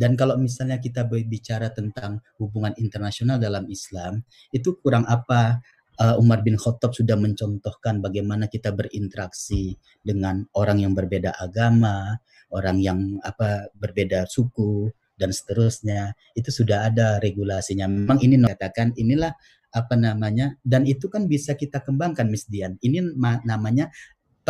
Dan kalau misalnya kita berbicara tentang hubungan internasional dalam Islam, itu kurang apa uh, Umar bin Khattab sudah mencontohkan bagaimana kita berinteraksi dengan orang yang berbeda agama, orang yang apa berbeda suku dan seterusnya. Itu sudah ada regulasinya. Memang ini katakan inilah apa namanya dan itu kan bisa kita kembangkan Miss Dian. Ini namanya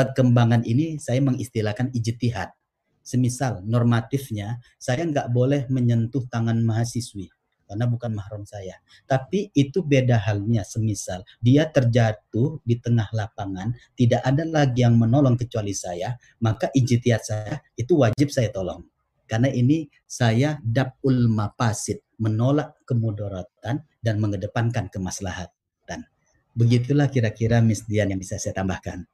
perkembangan ini saya mengistilahkan ijtihad. Semisal normatifnya saya nggak boleh menyentuh tangan mahasiswi karena bukan mahram saya. Tapi itu beda halnya semisal dia terjatuh di tengah lapangan, tidak ada lagi yang menolong kecuali saya, maka ijtihad saya itu wajib saya tolong. Karena ini saya dabul mafasid, menolak kemudaratan dan mengedepankan kemaslahatan. Begitulah kira-kira Miss Dian yang bisa saya tambahkan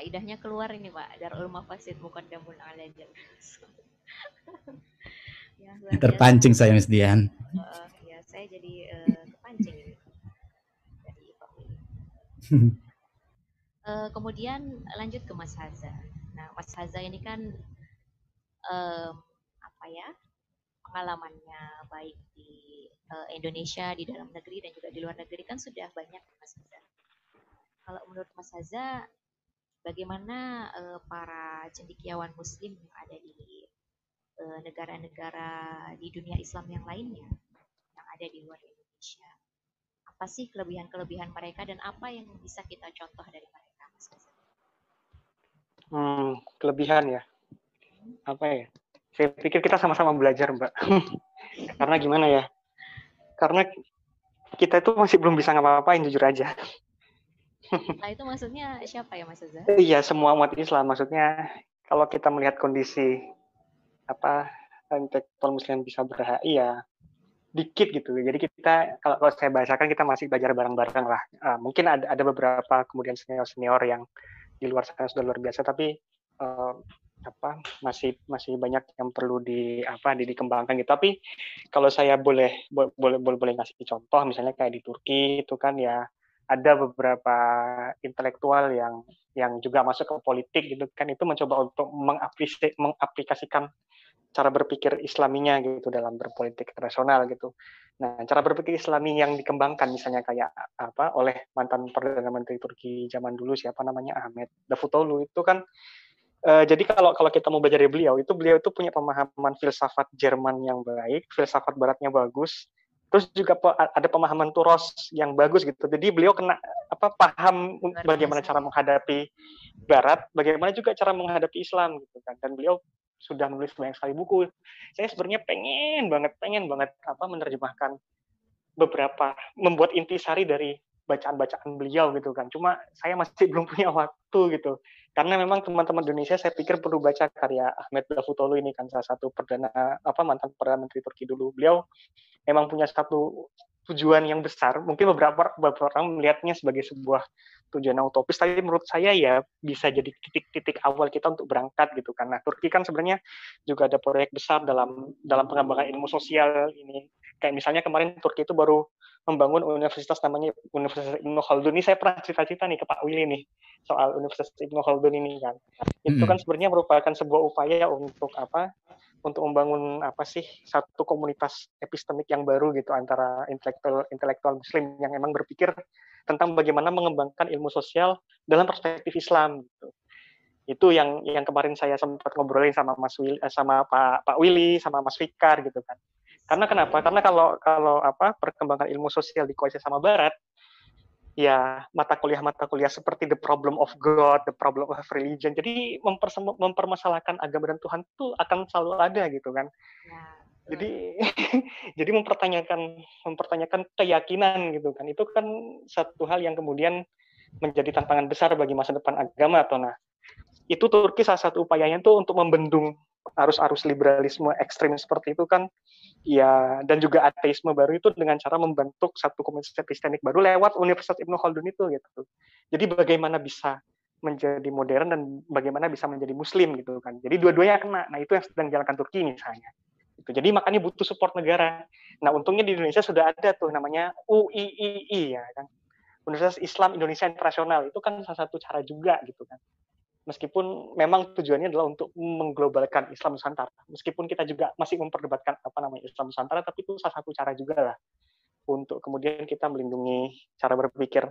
kaidahnya keluar ini Pak Darul Mafasid bukan Damun Alajar. ya, Terpancing saya Mas Dian. Uh, ya saya jadi uh, kepancing ini dari Pak uh, kemudian lanjut ke Mas Haza. Nah Mas Haza ini kan um, apa ya pengalamannya baik di uh, Indonesia di dalam negeri dan juga di luar negeri kan sudah banyak Mas Haza. Kalau menurut Mas Haza bagaimana uh, para cendikiawan muslim yang ada di eh, negara-negara uh, di dunia Islam yang lainnya yang ada di luar Indonesia. Apa sih kelebihan-kelebihan mereka dan apa yang bisa kita contoh dari mereka? Hmm, kelebihan ya. Apa ya? Saya pikir kita sama-sama belajar, Mbak. Karena gimana ya? Karena kita itu masih belum bisa ngapa-ngapain jujur aja. Nah itu maksudnya siapa ya Mas Azhar? Iya semua umat Islam. Maksudnya kalau kita melihat kondisi apa intelektual Muslim bisa berhak, ya dikit gitu. Jadi kita kalau, kalau saya bahasakan kita masih belajar bareng-bareng lah. Uh, mungkin ada ada beberapa kemudian senior-senior yang di luar sana sudah luar biasa, tapi uh, apa masih masih banyak yang perlu di apa di, dikembangkan gitu. Tapi kalau saya boleh boleh boleh boleh ngasih contoh misalnya kayak di Turki itu kan ya ada beberapa intelektual yang yang juga masuk ke politik gitu kan itu mencoba untuk mengaplikasikan cara berpikir Islaminya gitu dalam berpolitik internasional gitu. Nah, cara berpikir Islami yang dikembangkan misalnya kayak apa oleh mantan perdana menteri Turki zaman dulu siapa namanya Ahmed Davutoglu itu kan uh, jadi kalau kalau kita mau belajar dari beliau itu beliau itu punya pemahaman filsafat Jerman yang baik, filsafat baratnya bagus. Terus juga ada pemahaman Turos yang bagus gitu. Jadi beliau kena apa paham bagaimana cara menghadapi Barat, bagaimana juga cara menghadapi Islam gitu kan. Dan beliau sudah menulis banyak sekali buku. Saya sebenarnya pengen banget, pengen banget apa menerjemahkan beberapa, membuat intisari dari bacaan-bacaan beliau gitu kan. Cuma saya masih belum punya waktu gitu. Karena memang teman-teman Indonesia saya pikir perlu baca karya Ahmed Davutoglu ini kan salah satu perdana apa mantan perdana menteri Turki dulu. Beliau memang punya satu tujuan yang besar. Mungkin beberapa beberapa orang melihatnya sebagai sebuah tujuan yang utopis, tapi menurut saya ya bisa jadi titik-titik awal kita untuk berangkat gitu. Karena Turki kan sebenarnya juga ada proyek besar dalam dalam pengembangan ilmu sosial ini. Kayak misalnya kemarin Turki itu baru membangun universitas namanya Universitas Ibnu Khaldun. Ini saya pernah cerita-cerita nih ke Pak Willy nih soal Universitas Ibnu Khaldun ini kan. Itu kan sebenarnya merupakan sebuah upaya untuk apa? Untuk membangun apa sih satu komunitas epistemik yang baru gitu antara intelektual intelektual muslim yang emang berpikir tentang bagaimana mengembangkan ilmu sosial dalam perspektif Islam gitu. Itu yang yang kemarin saya sempat ngobrolin sama Mas Willy, eh, sama Pak Pak Willy sama Mas Fikar gitu kan. Karena kenapa? Karena kalau kalau apa perkembangan ilmu sosial dikuasai sama barat, ya mata kuliah-mata kuliah seperti the problem of God, the problem of religion. Jadi mempermasalahkan agama dan Tuhan itu akan selalu ada gitu kan. Ya, jadi jadi mempertanyakan mempertanyakan keyakinan gitu kan. Itu kan satu hal yang kemudian menjadi tantangan besar bagi masa depan agama atau nah. Itu Turki salah satu upayanya itu untuk membendung arus-arus liberalisme ekstrim seperti itu kan ya dan juga ateisme baru itu dengan cara membentuk satu komunitas epistemik baru lewat Universitas Ibnu Khaldun itu gitu. Jadi bagaimana bisa menjadi modern dan bagaimana bisa menjadi muslim gitu kan. Jadi dua-duanya kena. Nah, itu yang sedang dijalankan Turki misalnya. Itu. Jadi makanya butuh support negara. Nah, untungnya di Indonesia sudah ada tuh namanya UIII ya kan. Universitas Islam Indonesia Internasional. Itu kan salah satu cara juga gitu kan meskipun memang tujuannya adalah untuk mengglobalkan Islam Nusantara. Meskipun kita juga masih memperdebatkan apa namanya Islam Nusantara, tapi itu salah satu cara juga lah untuk kemudian kita melindungi cara berpikir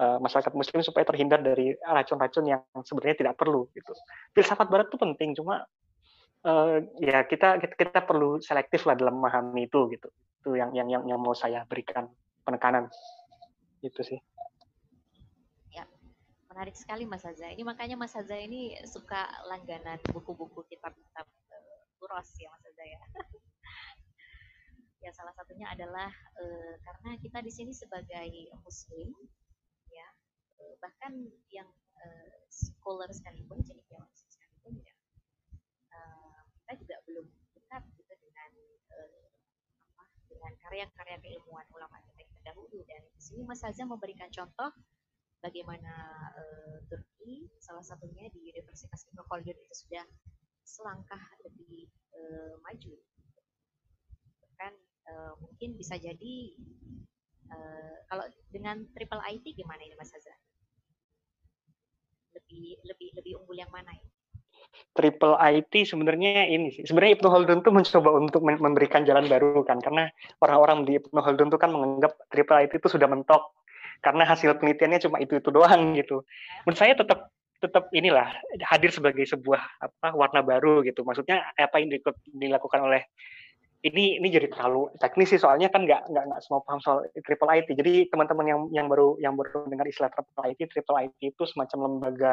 uh, masyarakat Muslim supaya terhindar dari racun-racun yang sebenarnya tidak perlu. Gitu. Filsafat Barat itu penting, cuma uh, ya kita, kita perlu selektif lah dalam memahami itu gitu. Itu yang yang yang, yang mau saya berikan penekanan. Itu sih menarik sekali Mas Haza. Ini makanya Mas Haza ini suka langganan buku-buku kitab-kitab uh, Uros ya Mas Haza ya. ya salah satunya adalah uh, karena kita di sini sebagai muslim ya uh, bahkan yang uh, scholar sekalipun jadi muslim sekalipun ya uh, kita juga belum dekat gitu dengan uh, apa dengan karya-karya keilmuan ulama kita terdahulu dan di sini Mas Haza memberikan contoh bagaimana uh, Turki salah satunya di Universitas Ibnu Khaldun itu sudah selangkah lebih uh, maju. Kan uh, mungkin bisa jadi uh, kalau dengan triple IT gimana ini Mas Haza lebih lebih lebih unggul yang mana ini? Triple IT sebenarnya ini sih. Sebenarnya Ibnu Khaldun tuh mencoba untuk memberikan jalan baru kan karena orang-orang di Ibnu Khaldun tuh kan menganggap triple IT itu sudah mentok karena hasil penelitiannya cuma itu itu doang gitu. Menurut saya tetap tetap inilah hadir sebagai sebuah apa warna baru gitu. Maksudnya apa yang dilakukan oleh ini ini jadi terlalu teknis sih soalnya kan nggak nggak nggak semua paham soal triple IT. Jadi teman-teman yang yang baru yang baru dengar istilah triple IT, triple IT itu semacam lembaga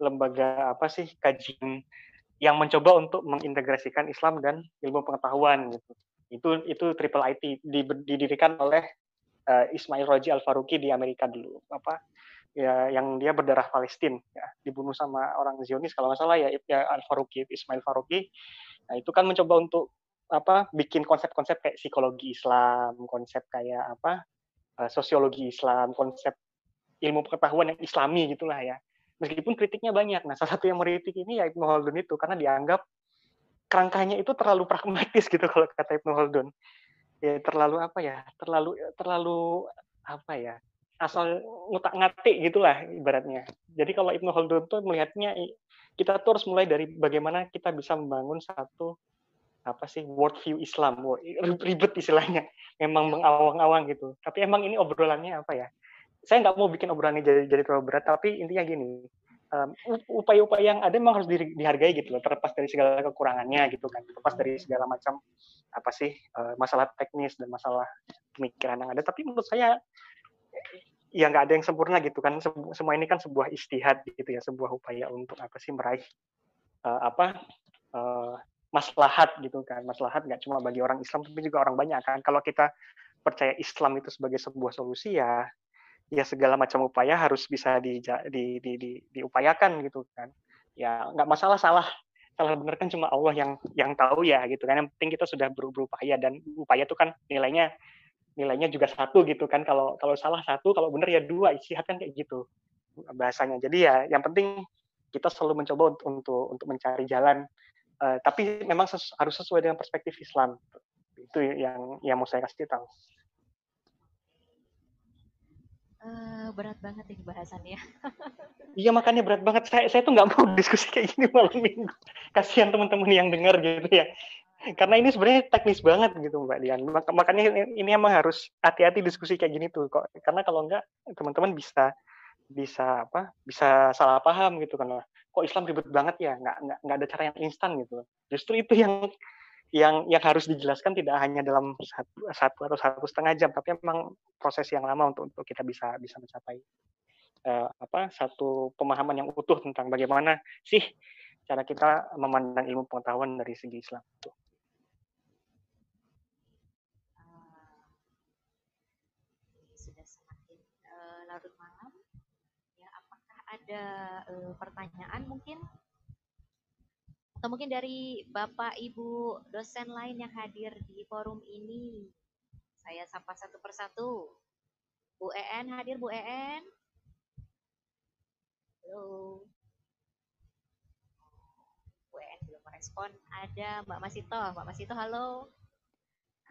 lembaga apa sih kajian yang mencoba untuk mengintegrasikan Islam dan ilmu pengetahuan gitu. Itu itu triple IT didirikan oleh uh, Ismail Roji Al Faruqi di Amerika dulu apa ya yang dia berdarah Palestina ya dibunuh sama orang Zionis kalau nggak salah ya, ya Al Faruqi Ismail Faruqi nah itu kan mencoba untuk apa bikin konsep-konsep kayak psikologi Islam konsep kayak apa uh, sosiologi Islam konsep ilmu pengetahuan yang Islami gitulah ya meskipun kritiknya banyak. Nah, salah satu yang meritik ini ya Ibnu Khaldun itu karena dianggap kerangkanya itu terlalu pragmatis gitu kalau kata Ibnu Khaldun. Ya terlalu apa ya? Terlalu terlalu apa ya? Asal ngutak ngatik gitulah ibaratnya. Jadi kalau Ibnu Khaldun tuh melihatnya kita tuh harus mulai dari bagaimana kita bisa membangun satu apa sih world view Islam ribet istilahnya memang mengawang-awang gitu tapi emang ini obrolannya apa ya saya nggak mau bikin obrolannya jadi jadi terlalu berat tapi intinya gini upaya-upaya yang ada memang harus dihargai gitu loh terlepas dari segala kekurangannya gitu kan terlepas dari segala macam apa sih uh, masalah teknis dan masalah pemikiran yang ada. Tapi menurut saya ya nggak ada yang sempurna gitu kan semua ini kan sebuah istihad gitu ya sebuah upaya untuk apa sih meraih uh, apa uh, maslahat gitu kan. Maslahat nggak cuma bagi orang Islam tapi juga orang banyak kan. Kalau kita percaya Islam itu sebagai sebuah solusi ya ya segala macam upaya harus bisa di, di, di, di, diupayakan gitu kan. Ya nggak masalah salah salah benar kan cuma Allah yang yang tahu ya gitu kan. Yang penting kita sudah berupaya dan upaya itu kan nilainya nilainya juga satu gitu kan. Kalau kalau salah satu kalau benar ya dua istihad kan kayak gitu bahasanya. Jadi ya yang penting kita selalu mencoba untuk untuk, untuk mencari jalan. Uh, tapi memang ses harus sesuai dengan perspektif Islam. Itu yang yang mau saya kasih tahu uh, berat banget ini bahasannya iya makanya berat banget saya saya tuh nggak mau diskusi kayak gini malam minggu kasihan teman-teman yang dengar gitu ya karena ini sebenarnya teknis banget gitu Mbak Dian. Makanya ini emang harus hati-hati diskusi kayak gini tuh kok. Karena kalau enggak teman-teman bisa bisa apa? Bisa salah paham gitu kan. Kok Islam ribet banget ya? Nggak nggak nggak ada cara yang instan gitu. Justru itu yang yang yang harus dijelaskan tidak hanya dalam satu, satu atau satu setengah jam, tapi memang proses yang lama untuk untuk kita bisa bisa mencapai uh, apa satu pemahaman yang utuh tentang bagaimana sih cara kita memandang ilmu pengetahuan dari segi Islam. Tuh. larut malam. Ya, apakah ada uh, pertanyaan mungkin? Atau mungkin dari Bapak Ibu dosen lain yang hadir di forum ini. Saya sapa satu persatu. Bu EN hadir Bu EN? Halo. Bu EN belum merespon. Ada Mbak Masito. Mbak Masito, halo.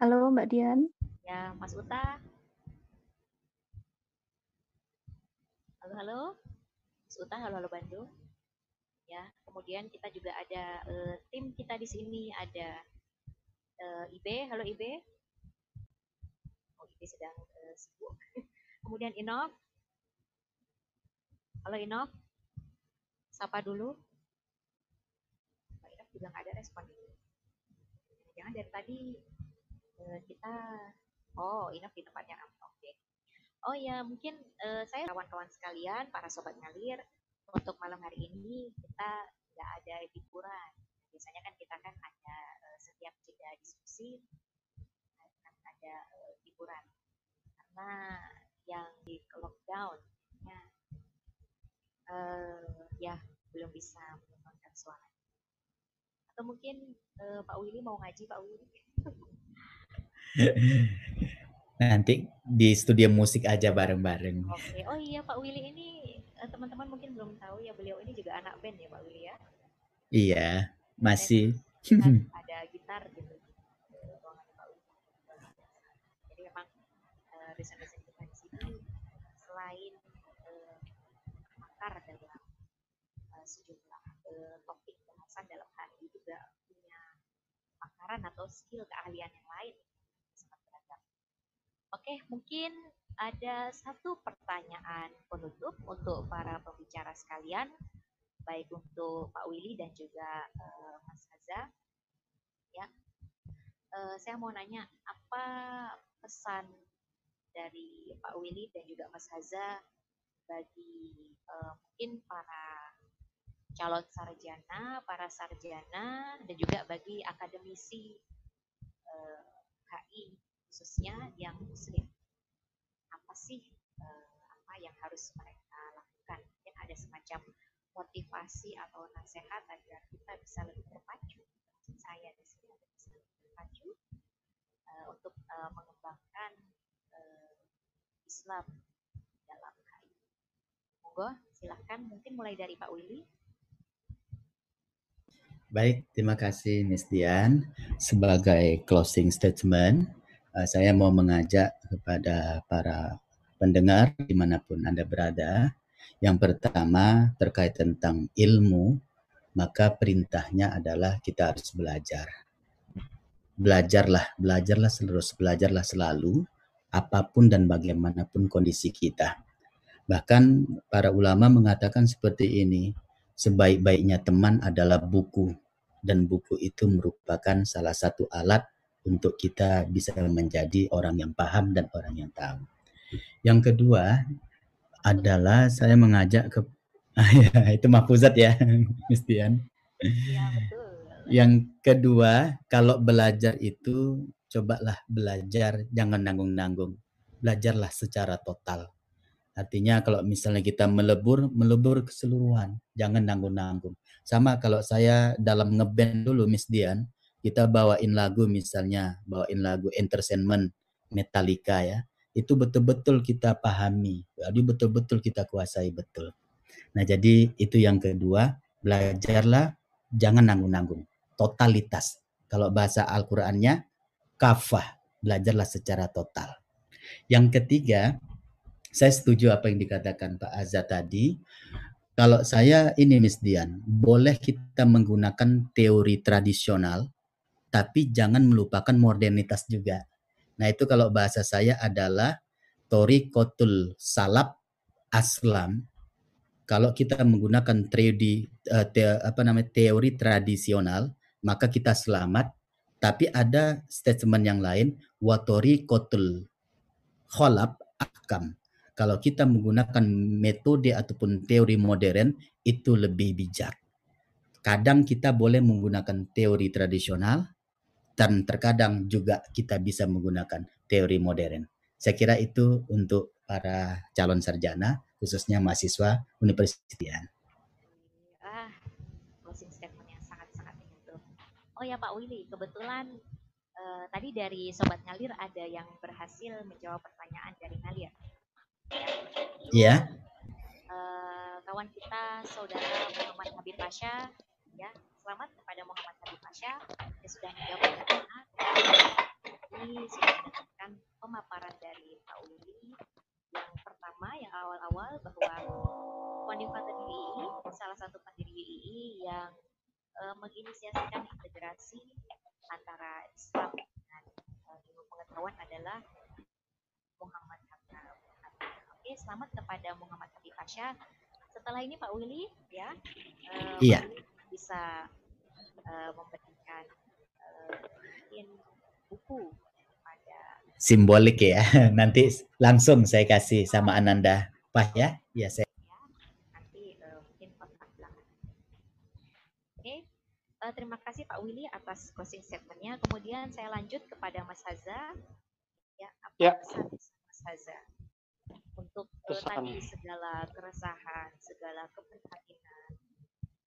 Halo Mbak Dian. Ya, Mas Uta. Halo, halo. Sultan, halo, halo Bandung. Ya, kemudian kita juga ada uh, tim kita di sini ada uh, IB, halo IB. Oh, IB sedang uh, sibuk. kemudian Inok. Halo Inok. Sapa dulu. Pak Inok juga nggak ada respon ini. Jangan dari tadi uh, kita Oh, Inok di tempatnya Oke. Oh ya, mungkin uh, saya kawan-kawan sekalian, para sobat ngalir, untuk malam hari ini kita nggak ada hiburan. Biasanya kan kita kan ada uh, setiap jeda diskusi akan ada uh, hiburan. Karena yang di lockdown ya, uh, ya belum bisa mengembangkan suara. Atau mungkin uh, Pak Willy mau ngaji Pak Willy? Nanti di studio musik aja bareng-bareng. Oke. Oh iya Pak Willy ini eh, teman-teman mungkin belum tahu ya beliau ini juga anak band ya Pak Willy ya. Iya, masih. ada gitar gitu. Jadi memang uh, dosen-dosen kita di sini selain uh, makar dalam uh, sejumlah uh, topik bahasan dalam hari juga punya pakaran atau skill keahlian yang lain Oke, mungkin ada satu pertanyaan penutup untuk para pembicara sekalian, baik untuk Pak Willy dan juga uh, Mas Haza. Ya, uh, saya mau nanya apa pesan dari Pak Willy dan juga Mas Haza bagi uh, mungkin para calon sarjana, para sarjana, dan juga bagi akademisi uh, HI khususnya yang muslim. Apa sih uh, apa yang harus mereka lakukan? Mungkin ada semacam motivasi atau nasihat agar kita bisa lebih terpacu saya di sini ada bisa lebih terpacu uh, untuk uh, mengembangkan uh, Islam dalam hari monggo Silahkan mungkin mulai dari Pak Willy. Baik, terima kasih Miss Dian. Sebagai closing statement, uh, saya mau mengajak kepada para pendengar di mana pun Anda berada. Yang pertama terkait tentang ilmu, maka perintahnya adalah kita harus belajar. Belajarlah, belajarlah terus, belajarlah selalu, apa pun dan bagaimanapun kondisi kita. Bahkan para ulama mengatakan seperti ini, sebaik-baiknya teman adalah buku dan buku itu merupakan salah satu alat untuk kita bisa menjadi orang yang paham dan orang yang tahu. Yang kedua adalah saya mengajak ke ya, itu mahfuzat ya, Mistian. Ya, betul. Yang kedua, kalau belajar itu cobalah belajar jangan nanggung-nanggung. Belajarlah secara total Artinya kalau misalnya kita melebur, melebur keseluruhan, jangan nanggung-nanggung. Sama kalau saya dalam ngeband dulu Miss Dian, kita bawain lagu misalnya, bawain lagu entertainment Metallica ya, itu betul-betul kita pahami, jadi betul-betul kita kuasai betul. Nah jadi itu yang kedua, belajarlah jangan nanggung-nanggung, totalitas. Kalau bahasa Al-Qur'annya kafah, belajarlah secara total. Yang ketiga, saya setuju apa yang dikatakan Pak Azza tadi. Kalau saya ini Miss Dian, boleh kita menggunakan teori tradisional, tapi jangan melupakan modernitas juga. Nah itu kalau bahasa saya adalah tori kotul salap aslam. Kalau kita menggunakan teori uh, te, apa namanya teori tradisional, maka kita selamat. Tapi ada statement yang lain, watori kotul kholab akam kalau kita menggunakan metode ataupun teori modern itu lebih bijak. Kadang kita boleh menggunakan teori tradisional dan terkadang juga kita bisa menggunakan teori modern. Saya kira itu untuk para calon sarjana, khususnya mahasiswa Universitas. Ah, closing statement yang sangat-sangat itu. Oh ya Pak Willy, kebetulan uh, tadi dari Sobat Ngalir ada yang berhasil menjawab pertanyaan dari Ngalir. Iya. Uh, kawan kita saudara Muhammad Habib Pasha ya selamat kepada Muhammad Habib Pasha yang sudah menjawab pertanyaan ini sudah mendapatkan pemaparan dari Pak Uli yang pertama yang awal-awal bahwa Kondifator UII salah satu pendiri UII yang uh, menginisiasikan integrasi antara Islam dan uh, ilmu pengetahuan adalah Muhammad Oke, selamat kepada Muhammad Habib Pasha. Setelah ini Pak Willy ya, uh, iya. Bisa uh, memberikan uh, mungkin buku pada simbolik ya. Nanti langsung saya kasih sama Ananda, Pak ya. Ya saya. Ya, nanti uh, mungkin kontak belakang. Oke, uh, terima kasih Pak Willy atas closing statementnya. Kemudian saya lanjut kepada Mas Haza. Ya, apa ya. pesan Mas Haza? untuk uh, tadi segala keresahan, segala keprihatinan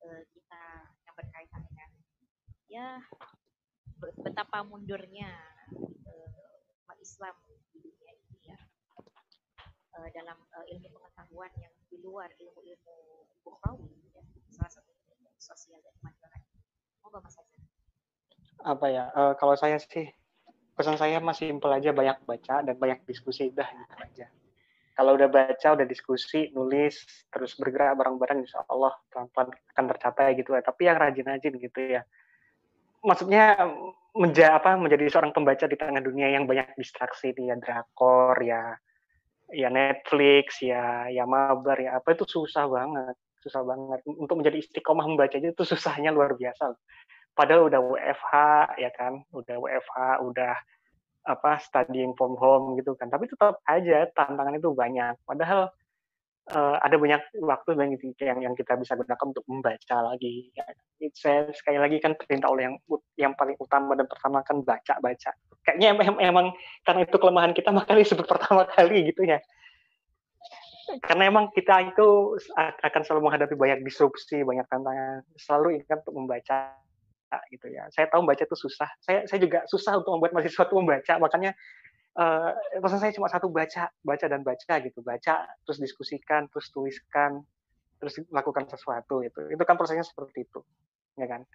uh, kita yang berkaitan dengan ya betapa mundurnya umat Islam di dunia ini ya uh, dalam ilmu pengetahuan yang di luar ilmu-ilmu bukhrawi ya salah satu sosial dan masyarakat. Moga Mas Hasan. Apa ya? Uh, kalau saya sih pesan saya masih simpel aja banyak baca dan banyak diskusi dah gitu aja kalau udah baca, udah diskusi, nulis, terus bergerak bareng-bareng, insya Allah pelan-pelan akan tercapai gitu ya. Tapi yang rajin-rajin gitu ya. Maksudnya menja apa menjadi seorang pembaca di tengah dunia yang banyak distraksi ya drakor ya ya Netflix ya ya mabar ya apa itu susah banget susah banget untuk menjadi istiqomah membaca itu susahnya luar biasa padahal udah WFH ya kan udah WFH udah apa studying from home gitu kan. Tapi tetap aja tantangan itu banyak. Padahal uh, ada banyak waktu yang yang kita bisa gunakan untuk membaca lagi. Ya. saya sekali lagi kan perintah oleh yang yang paling utama dan pertama kan baca baca kayaknya emang, emang karena itu kelemahan kita makanya disebut pertama kali gitu ya. Karena emang kita itu akan selalu menghadapi banyak disrupsi banyak tantangan. Selalu ingat untuk membaca gitu ya. Saya tahu membaca itu susah. Saya saya juga susah untuk membuat mahasiswa itu membaca. Makanya uh, pesan saya cuma satu baca, baca dan baca gitu. Baca terus diskusikan, terus tuliskan, terus lakukan sesuatu itu itu kan prosesnya seperti itu ya kan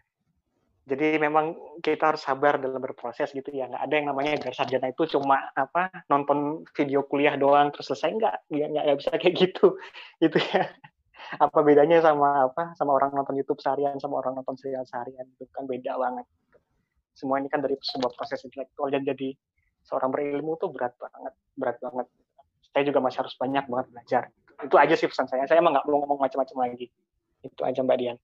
jadi memang kita harus sabar dalam berproses gitu ya nggak ada yang namanya gelar sarjana itu cuma apa nonton video kuliah doang terus selesai nggak ya nggak bisa kayak gitu itu ya apa bedanya sama apa sama orang nonton YouTube seharian sama orang nonton serial seharian itu kan beda banget. Semua ini kan dari sebuah proses intelektual dan jadi seorang berilmu tuh berat banget berat banget. Saya juga masih harus banyak banget belajar. Itu aja sih pesan saya. Saya emang nggak mau ngomong macam-macam lagi. Itu aja mbak Dian.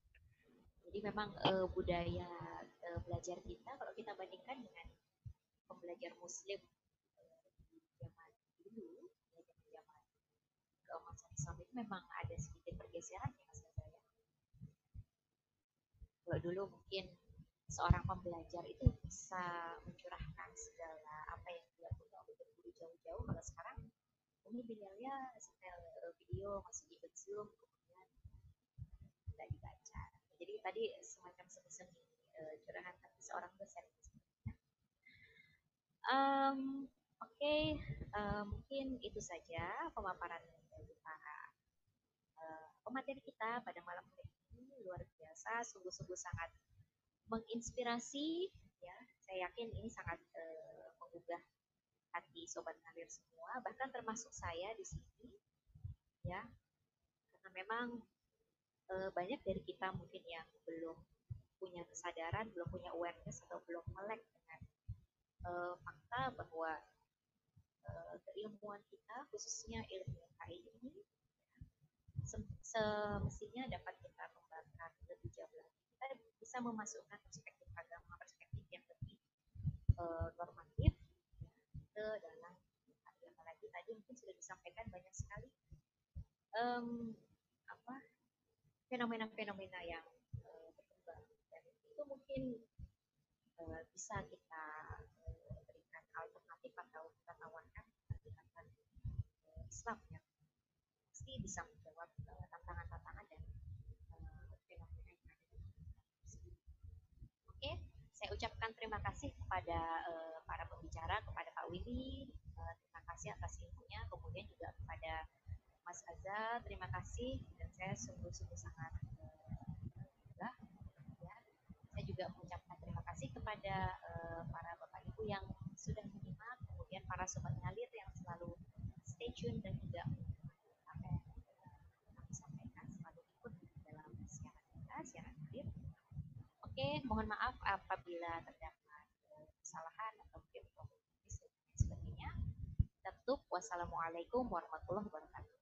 Jadi memang uh, budaya uh, belajar kita kalau kita bandingkan dengan pembelajar muslim di zaman dulu zaman keemasan Islam itu memang ada sedikit pergeseran ya mas ya? Kalau dulu mungkin seorang pembelajar itu bisa mencurahkan segala apa yang dia punya untuk guru jauh-jauh. Kalau sekarang ini milenialnya setel video masih ikut zoom kemudian tidak dibaca. Jadi tadi semacam semi-semi uh, curahan hati seorang dosen. Um, oke okay, uh, mungkin itu saja pemaparan pemateri kita pada malam hari ini luar biasa sungguh-sungguh sangat menginspirasi ya. Saya yakin ini sangat uh, menggugah hati sobat ngalir semua bahkan termasuk saya di sini ya. Karena memang uh, banyak dari kita mungkin yang belum punya kesadaran belum punya awareness atau belum melek dengan uh, fakta bahwa uh, keilmuan kita khususnya ilmu HI ini semestinya dapat kita kembangkan lebih jauh lagi. Bisa memasukkan perspektif agama, perspektif yang lebih uh, normatif ke dalam apalagi tadi mungkin sudah disampaikan banyak sekali um, apa fenomena-fenomena yang uh, berkembang. Dan itu mungkin uh, bisa kita berikan alternatif atau kita tawarkan pendekatan uh, Islam yang pasti bisa menjawab tantangan-tantangan dan saya ucapkan terima kasih kepada uh, para pembicara, kepada Pak Willy, uh, terima kasih atas ilmunya, kemudian juga kepada Mas Aza, terima kasih dan saya sungguh-sungguh sangat uh, ya. Saya juga mengucapkan terima kasih kepada uh, para Bapak Ibu yang sudah menyimak, kemudian para sobat ngalir yang selalu stay tune dan juga apa yang kami sampaikan selalu ikut dalam siaran ngalir. Oke, mohon maaf apabila terdapat kesalahan atau mungkin sebagainya. Tetap wassalamualaikum warahmatullahi wabarakatuh.